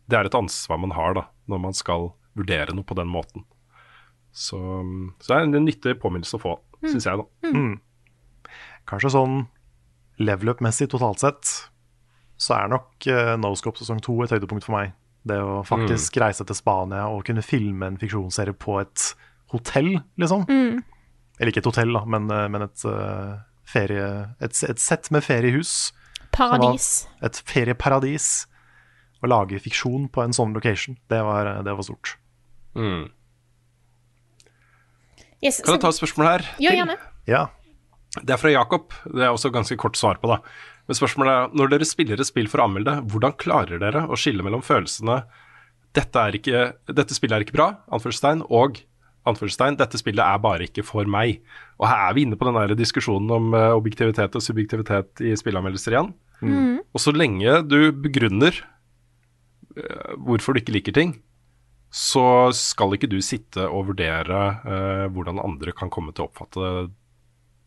det er et ansvar man har da, når man skal vurdere noe på den måten. Så, så det er en nyttig påminnelse å få, syns jeg. da. Kanskje sånn level up-messig totalt sett, så er nok uh, Noscope sesong to et høydepunkt for meg. Det å faktisk reise til Spania og kunne filme en fiksjonsserie på et hotell, liksom. Eller ikke et hotell, da, men, eh, men et, uh, ferie, et, et sett med feriehus. Paradis. Et ferieparadis. Å lage fiksjon på en sånn location, det var, det var stort. Mm. Yes, Kan jeg ta et spørsmål her? Jo, gjerne. Ja. Det er fra Jakob. Det er også ganske kort svar på, da. Men spørsmålet er, når dere spiller et spill for å anmelde, hvordan klarer dere å skille mellom følelsene dette, er ikke, dette spillet er ikke bra, anførselstegn, og anførselstegn, dette spillet er bare ikke for meg. Og her er vi inne på den der diskusjonen om eh, objektivitet og subjektivitet i spillanmeldelser igjen. Og så lenge du begrunner eh, hvorfor du ikke liker ting, så skal ikke du sitte og vurdere eh, hvordan andre kan komme til å oppfatte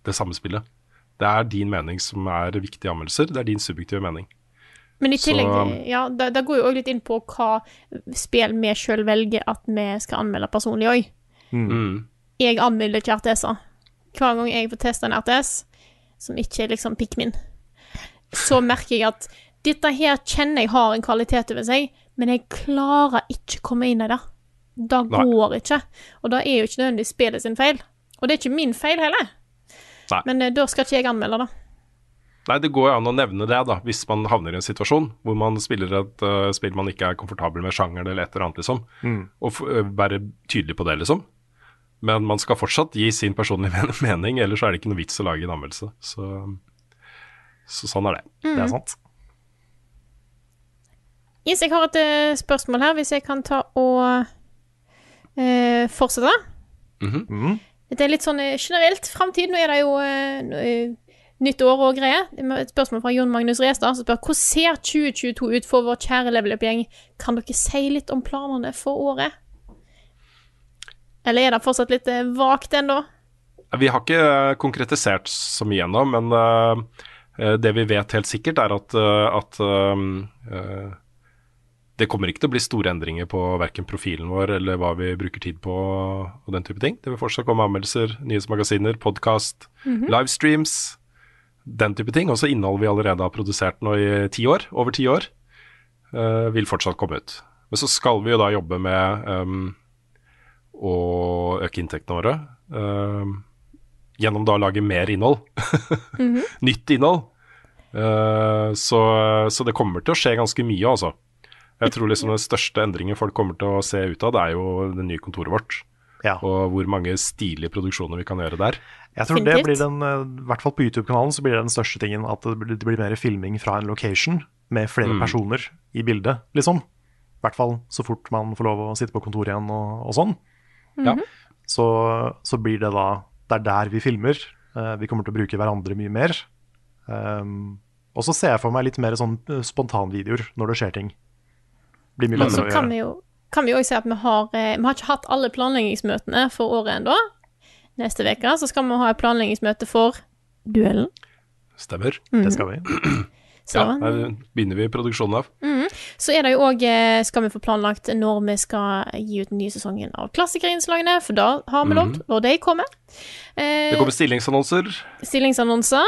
det samme spillet. Det er din mening som er viktig i anmeldelser. Det er din subjektive mening. Men i tillegg, Så- ja, det, da, går jo òg litt inn på hva spill vi sjøl velger at vi skal anmelde personlig òg. Mm. Jeg anmelder ikke RTS-er. Hver gang jeg får testa en RTS, som ikke er liksom Pikmin, så merker jeg at dette her kjenner jeg har en kvalitet over seg, men jeg klarer ikke å komme inn i det. Det Nei. går ikke. Og det er jo ikke nødvendigvis spillet sin feil. Og det er ikke min feil heller. Nei. Men eh, da skal ikke jeg anmelde det. Nei, det går jo an å nevne det, da, hvis man havner i en situasjon hvor man spiller et uh, spill man ikke er komfortabel med sjangeren eller et eller annet, liksom. Og f eh, være tydelig på det, liksom. Men man skal fortsatt gi sin personlige men mening, ellers er det ikke noe vits å lage en anmeldelse. Så, så sånn er det. Det er sant. Yes, jeg har et uh, spørsmål her, hvis jeg kan ta og uh, fortsette. Mhm. Det er litt sånn eh, generelt framtid. Nå er det jo uh, nytt år og greier. Er Et spørsmål fra Jon Magnus Restad som spør hvordan ser 2022 ut for vår kjære Level Up-gjeng. Kan dere si litt om planene for året? Eller er det fortsatt litt vagt ennå? Vi har ikke konkretisert så mye ennå, men det vi vet helt sikkert, er at, eh, at um, eh, det kommer ikke til å bli store endringer på verken profilen vår eller hva vi bruker tid på og den type ting. Det vil fortsatt komme anmeldelser, nyhetsmagasiner, podkast, Mhm. livestreams, den type ting. Også innhold vi allerede har produsert nå i ti år, over ti år, uh, vil fortsatt komme ut. Men så skal vi jo da jobbe med um, å øke inntektene våre. ehm, gjennom da å lage mer innhold. Mhm. Nytt innhold. Eh, så, så det kommer til å skje ganske mye, altså. Jeg tror liksom den største endringen folk kommer til å se ut av, det er jo det nye kontoret vårt. Og hvor mange stilige produksjoner vi kan gjøre der. Jeg tror det blir den, eh, i hvert fall på YouTube-kanalen, så blir det den største tingen at det blir, det blir mer filming fra en location med flere Mm. personer i bildet, liksom. I hvert fall så fort man får lov å sitte på kontoret igjen og, og sånn. Ja. Så, så blir det da Det er der vi filmer. Eh, vi kommer til å bruke hverandre mye mer. Um, og så ser jeg for meg litt mer sånn eh, spontanvideoer når det skjer ting. Blir mye lettere å kan gjøre. vi jo kan vi òg si at vi har, eh, vi har ikke hatt alle planleggingsmøtene for året ennå. Neste uke så skal vi ha et planleggingsmøte for duellen. Stemmer. Mm. Det skal vi. Så- Ja, der begynner vi produksjonen av. Mm. Så er det jo òg Skal vi få planlagt når vi skal gi ut den nye sesongen av Klassikerinnslagene, for da har vi lovt når de kommer. Eh, Det kommer stillingsannonser. Stillingsannonser.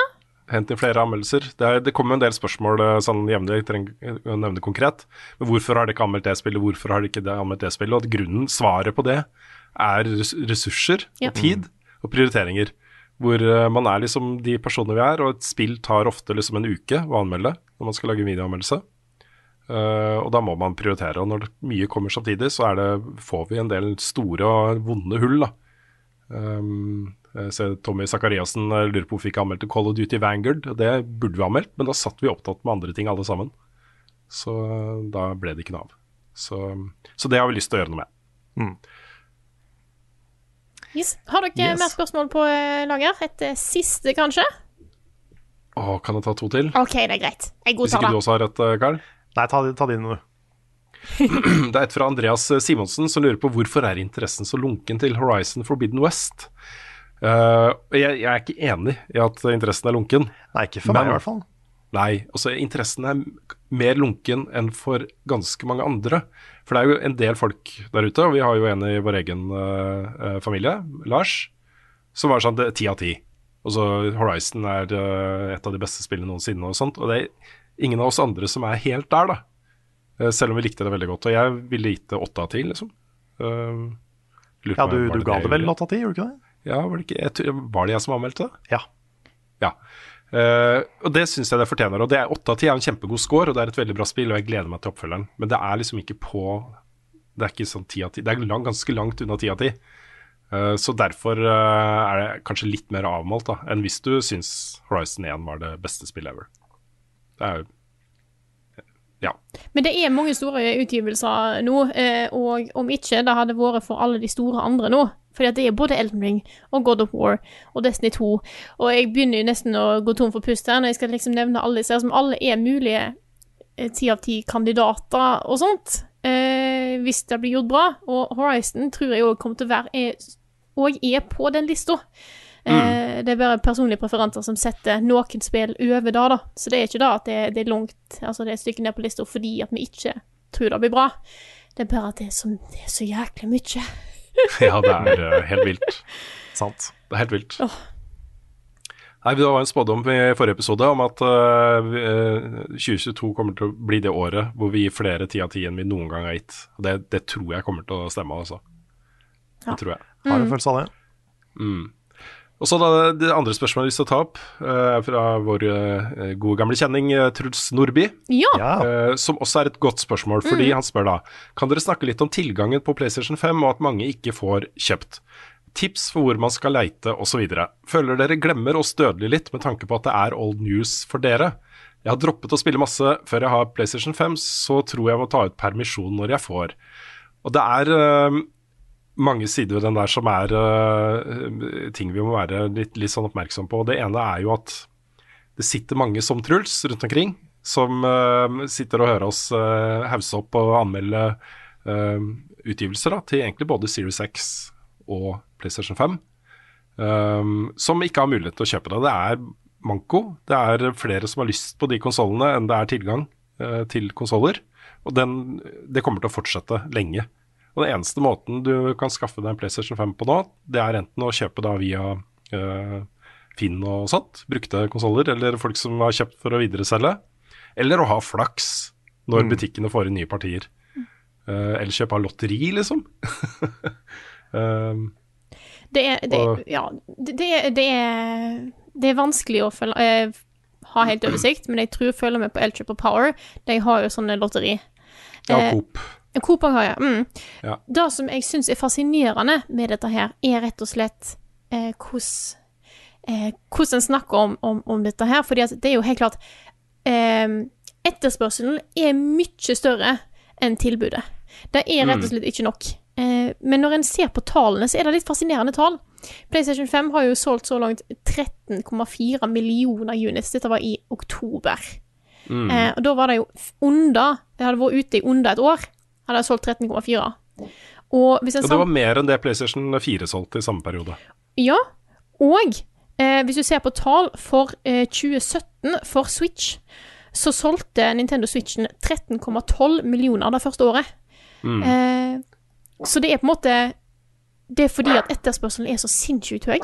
Hent inn flere anmeldelser. Det, er, det kommer en del spørsmål eh, sånn jevnlig, jeg trenger å nevne konkret. Men hvorfor har de ikke anmeldt det spillet, hvorfor har de ikke anmeldt det spillet? Og at grunnen, svaret på det, er ressurser Ja. og tid og prioriteringer. Hvor eh, man er liksom de personene vi er, og et spill tar ofte liksom en uke å anmelde når man skal lage videoanmeldelse. Uh, og da må man prioritere. Og når mye kommer samtidig, så det, får vi en del store og vonde hull, da. Um, jeg ser Tommy Sakariassen eh, lurer på hvorfor vi ikke anmeldte Call of Duty Vanguard. Det burde vi ha anmeldt, men da satt vi opptatt med andre ting alle sammen. Så eh, da ble det ikke noe av. Så, så det har vi lyst til å gjøre noe med. Yes. Har dere Yes. mer spørsmål på eh, lager? Et eh, siste, kanskje? Å, kan jeg ta to til? OK, det er greit. Jeg Hvis godtar ikke du også har et, Karl? Nei, ta, ta dine, du. Det er et fra Andreas Simonsen som lurer på hvorfor er interessen så lunken til Horizon Forbidden West. Uh, jeg, jeg er ikke enig i at interessen er lunken. Nei, ikke for meg i hvert fall. Nei, altså interessen er mer lunken enn for ganske mange andre. For det er jo en del folk der ute, og vi har jo en i vår egen eh, eh, familie, Lars, som var sånn ti av ti. Og så Horizon er uh, et av de beste spillene noensinne og sånt. Og det er ingen av oss andre som er helt der, da. Eh, selv om vi likte det veldig godt. Og jeg ville gitt det åtte av ti, liksom. Uh, Ja, du, du det ga det vel åtte av ti, gjorde du ikke det? Ja, var det ikke Var det jeg som anmeldte det? Ja. Ja. Uh, og det syns jeg det fortjener. Og det er åtte av ti er en kjempegod score, og det er et veldig bra spill, og jeg gleder meg til oppfølgeren. Men det er liksom ikke på Det er ikke sånn ti av ti. Det er lang, ganske langt unna ti av ti. Eh, så derfor er det kanskje litt mer avmålt da, enn hvis du syns Horizon 1 var det beste spillet ever. Det er jo Ja. Men det er mange store utgivelser nå, eh, og om ikke det hadde vært for alle de store andre nå. Fordi det er både Elden Ring og God of War og Destiny 2. Og jeg begynner nesten å gå tom for pust her når jeg skal liksom nevne alle disse, som alle er mulige ti av ti kandidater og sånt. Eh, hvis det blir gjort bra. Og Horizon tror jeg òg kommer til å være og er på den lista. Eh, det er bare personlige preferanser som setter noen spill over det, da. Så det er ikke da at det, det er langt Altså det er et stykke ned på lista fordi at vi ikke tror det blir bra. Det er bare at det er så, det er så jæklig mye. ja, det er eh, helt vilt. Sant. Det er helt vilt. Oh. Nei, Det var en spådom i forrige episode om at uh, eh, 2022 kommer til å bli det året hvor vi gir flere ti av ti enn vi noen gang har gitt. Og det, det tror jeg kommer til å stemme, altså. Ja. Det tror jeg. Har en Mm. følelse av det. Mm. Og så da, Det andre spørsmålet jeg har lyst til å ta opp, eh, er fra vår eh, gode gamle kjenning eh, Truls Nordby. Ja. Eh, som også er et godt spørsmål, fordi Mm. han spør da Kan dere snakke litt om tilgangen på PlayStation 5 og at mange ikke får kjøpt? Tips for hvor man skal leite osv. Føler dere glemmer oss dødelig litt med tanke på at det er old news for dere? Jeg har droppet å spille masse før jeg har PlayStation 5, så tror jeg må ta ut permisjon når jeg får. Og det er mange sider ved den der som er uh, ting vi må være litt, litt sånn oppmerksom på. Det ene er jo at det sitter mange som Truls rundt omkring, som uh, sitter og hører oss uh, hause opp og anmelde uh, utgivelser da, til egentlig både Series X og PlayStation 5, um, som ikke har mulighet til å kjøpe det. Det er manko. Det er flere som har lyst på de konsollene enn det er tilgang eh, til konsoller. Og den, det kommer til å fortsette lenge. Og Den eneste måten du kan skaffe deg en PlayStation 5 på nå, det er enten å kjøpe da via eh, Finn og sånt, brukte konsoller, eller folk som har kjøpt for å videreselge, eller å ha flaks når butikkene får inn nye partier. Uh, eller kjøpe av lotteri, liksom. um, Det er, det, Og- ja, det, det, er- det, er, det er vanskelig å følge, uh, ha helt oversikt, men jeg tror jeg følger med på Elkjøp og Power. De har jo sånne lotteri. ja, Eh, Coop. Coop har jeg. Mm. Ja. Det som jeg syns er fascinerende med dette her, er rett og slett eh, hvordan eh, hvordan en snakker om, om, om dette her. Fordi det er jo helt klart eh, Etterspørselen er mye større enn tilbudet. Det er rett og slett ikke nok. Eh, men når en ser på tallene, så er det litt fascinerende tall. PlayStation 5 har jo solgt så langt 13,4 millioner units. Dette var i oktober. Eh, og da var det jo under Det hadde vært ute i under et år. Hadde jeg solgt 13,4. Og hvis Og det var mer enn det PlayStation 4 solgte i samme periode. ja, og eh, hvis du ser på tall for eh, 2017 for Switch, så solgte Nintendo Switchen 13,12 millioner det første året. Eh, så det er på en måte Det er fordi at etterspørselen er så sinnssykt høy.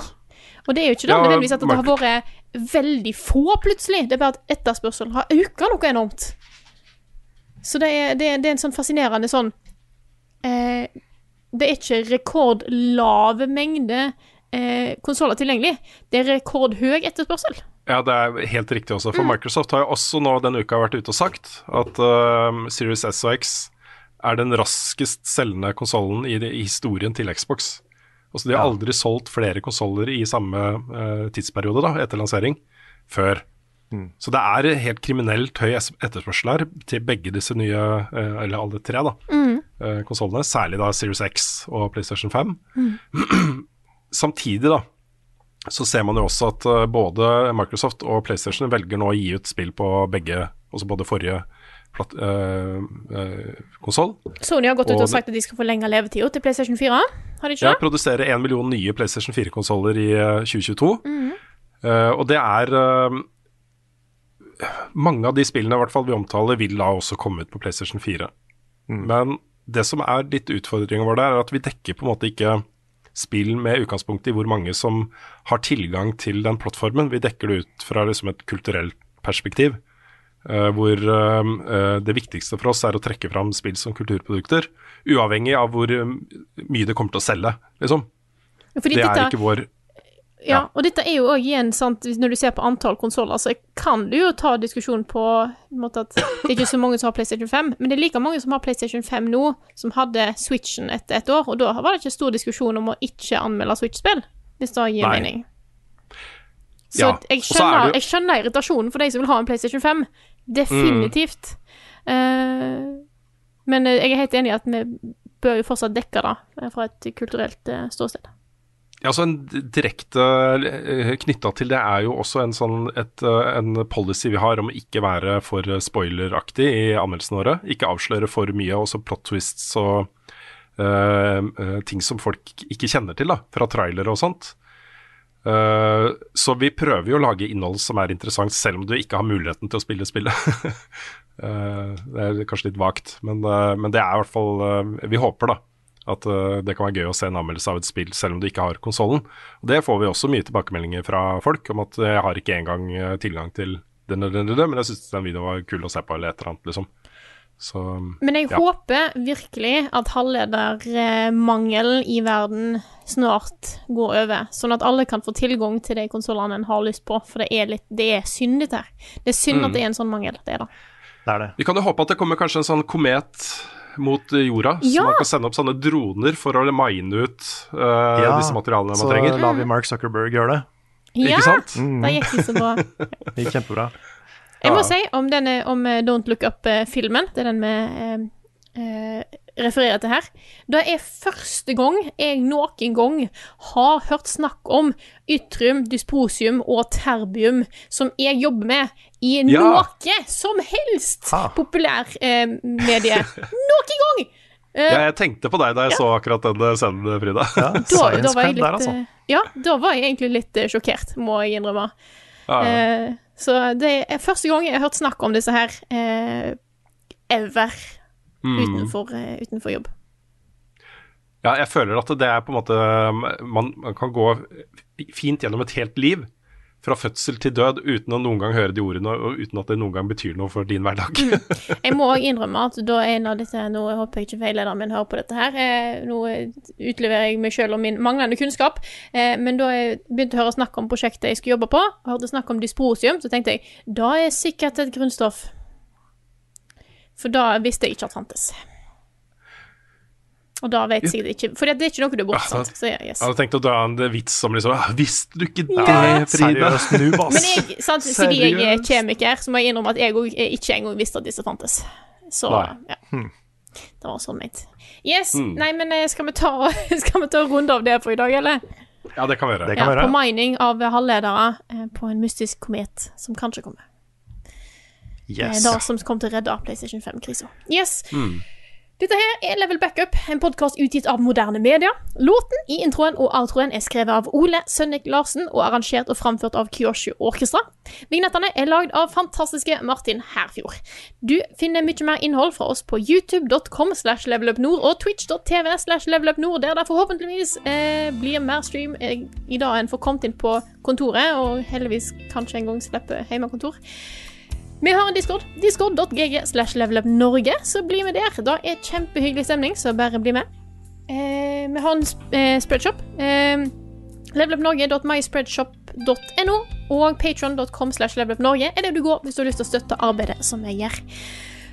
Og det er jo ikke det, Ja, nødvendigvis at det har vært veldig få plutselig, det er bare at etterspørselen har økt noe enormt. Så det er, det er, det er en sånn fascinerende sånn eh, Det er ikke rekordlave mengde eh, konsoller tilgjengelig. Det er rekordhøy etterspørsel. Ja, det er helt riktig også. For Microsoft har jo også nå denne uka vært ute og sagt at uh, Series S og X er den raskest selgende konsollen i, i historien til Xbox. Altså, de har aldri solgt flere konsoller i samme uh, tidsperiode da, etter lansering før. Så det er helt kriminelt høy etterspørsel her til begge disse nye, eh, eller alle tre, da, mm. konsollene. Særlig da Series X og PlayStation 5. Samtidig, da, så ser man jo også at eh, både Microsoft og PlayStation velger nå å gi ut spill på begge, også både forrige platt, øh, øh, konsoll. Sony har gått ut Og og sagt at de skal forlenge levetida til PlayStation 4. Har de ikke Ja, produsere en million nye PlayStation 4-konsoller i eh, 2022. Uh, og det er eh, Mange av de spillene i hvert fall vi omtaler, vil da også komme ut på PlayStation 4. Men det som er litt utfordringen vår der, er at vi dekker på en måte ikke spill med utgangspunkt i hvor mange som har tilgang til den plattformen. Vi dekker det ut fra liksom et kulturelt perspektiv. Uh, hvor eh, eh, det viktigste for oss er å trekke fram spill som kulturprodukter, uavhengig av hvor mye det kommer til å selge, liksom. Fordi Det er dette, ikke vår ja, og dette er jo òg igjen sant, Når du ser på antall konsoller, så kan du jo ta diskusjon på en måte at det er ikke så mange som har PlayStation 5, men det er like mange som har PlayStation 5 nå, som hadde Switchen etter et år, og da var det ikke stor diskusjon om å ikke anmelde Switch-spill, hvis det gir Nei. mening. Så Ja, jeg, så er skjønner, jeg skjønner irritasjonen for de som vil ha en PlayStation 5. Definitivt. Eh, men eh, jeg er helt enig i at vi bør jo fortsatt dekke det eh, fra et kulturelt ståsted. Ja, så en Direkte knytta til det er jo også en, sånn, et, eh, en policy vi har om å ikke være for spoileraktig i anmeldelsene våre. Ikke avsløre for mye, også plot twists og eh, eh, ting som folk ikke kjenner til da, fra trailere og sånt. Uh, så vi prøver jo å lage innhold som er interessant, selv om du ikke har muligheten til å spille spillet. uh, det er kanskje litt vagt, men, eh, men det er i hvert fall eh, Vi håper, da. At eh, det kan være gøy å se en anmeldelse av et spill selv om du ikke har konsollen. Det får vi også mye tilbakemeldinger fra folk om at jeg har ikke engang eh, tilgang til den eller den, den, men jeg syns den videoen var kul å se på, eller et eller annet, liksom. Så Men jeg Ja. håper virkelig at halvledermangelen i verden snart går over, sånn at alle kan få tilgang til de konsollene en har lyst på, for det er, litt, det er synd, dette her. Det er synd Mm. at det er en sånn mangel. Det er det. Det er det. Vi kan jo håpe at det kommer kanskje en sånn komet mot eh, jorda, Ja. så man kan sende opp sånne droner for å mine ut uh, Ja, disse materialene man Så trenger. lar vi Mark Zuckerberg gjøre det. Ja, Ikke sant? det gikk så bra. Det gikk kjempebra. Jeg må Ja. si om, denne, om eh, Don't Look Up-filmen, det er den vi eh, eh, refererer til her Det er første gang jeg noen gang har hørt snakk om ytrium, dysposium og terbium, som jeg jobber med i Ja. noe som helst Ah. populærmedie. noen gang! Uh, Ja, jeg tenkte på deg da jeg så akkurat den eh, scenen, Frida. Ja, da, da var jeg cred der, altså. eh, Ja, da var jeg egentlig litt eh, sjokkert, må jeg innrømme. Ja, ja. Eh, så det er første gang jeg har hørt snakk om disse her uh, ever Mm. utenfor, eh, utenfor jobb. Ja, jeg føler at det er på en måte Man, man kan gå fint gjennom et helt liv. Fra fødsel til død uten å noen gang høre de ordene, og uten at det noen gang betyr noe for din hverdag. Jeg må også innrømme at da en av disse Nå håper jeg ikke veilederen min hører på dette her. Eh, nå utleverer jeg meg selv om min manglende kunnskap. Eh, men da jeg begynte å høre snakk om prosjektet jeg skulle jobbe på, og hørte snakk om dysprosium, så tenkte jeg da er sikkert et grunnstoff. For da visste jeg ikke at fantes. Og da vet jeg det ikke. For det er ikke noe du er borte, Ja, Så, ja, yes. Jeg hadde tenkt å dra en vits som liksom «Ah, Visste du ikke det, Ja. Frida? Seriøst. Men jeg, sant, siden jeg er kjemiker, så må jeg innrømme at jeg òg ikke engang visste at disse fantes. Så Nei. ja. Det var sånn ment. Yes. Mm. Nei, men eh, skal vi ta skal vi ta en runde av det for i dag, eller? Ja, det kan vi gjøre. Ja, på mining av halvledere eh, på en mystisk komet som kanskje kommer. Yes. Eh, Det som kom til å redde PlayStation 5-krisa. Yes. Hmm. Dette her er Level Backup, en podkast utgitt av moderne media. Låten i introen og outroen er skrevet av Ole Sønnik Larsen og arrangert og framført av Kyoshu Orkestra. Vignettene er lagd av fantastiske Martin Herfjord. Du finner mye mer innhold fra oss på youtube.com slash levelupnord og twitch.tv slash levelupnord, der det forhåpentligvis eh, blir mer stream eh, i dag enn får kommet inn på kontoret, og heldigvis kanskje en gang slipper hjemmekontor. Vi har en Discord. Discord.gg slash levelupnorge. Så bli med der. Da er kjempehyggelig stemning, så bare bli med. Eh, vi har en sp eh, spreadshop. Eh, levelupnorge.myspreadshop.no og patron.com slash levelupnorge er det du går hvis du har lyst til å støtte arbeidet som vi gjør.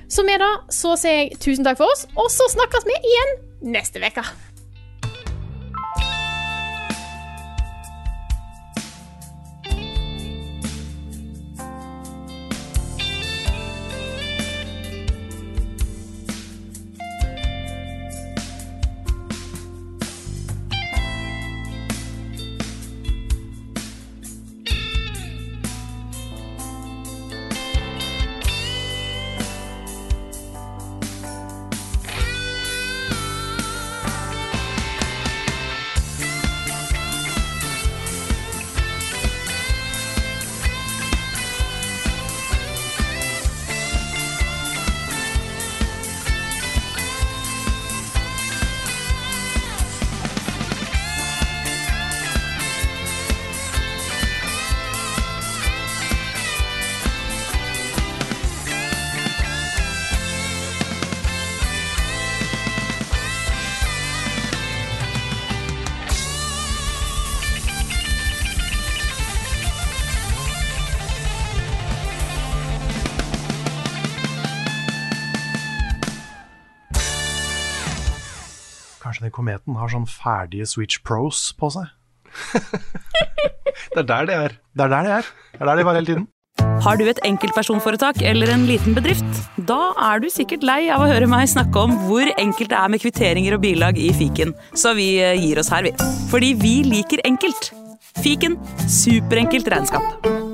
Så med det så sier jeg tusen takk for oss, og så snakkes vi igjen neste uke. Kometen har sånn ferdige Switch Pros på seg? Det er der det er. Det er der de er. Det er der de var hele tiden. Har du et enkeltpersonforetak eller en liten bedrift? Da er du sikkert lei av å høre meg snakke om hvor enkelt det er med kvitteringer og bilag i fiken, så vi eh, gir oss her, vi. Fordi vi liker enkelt. Fiken superenkelt regnskap.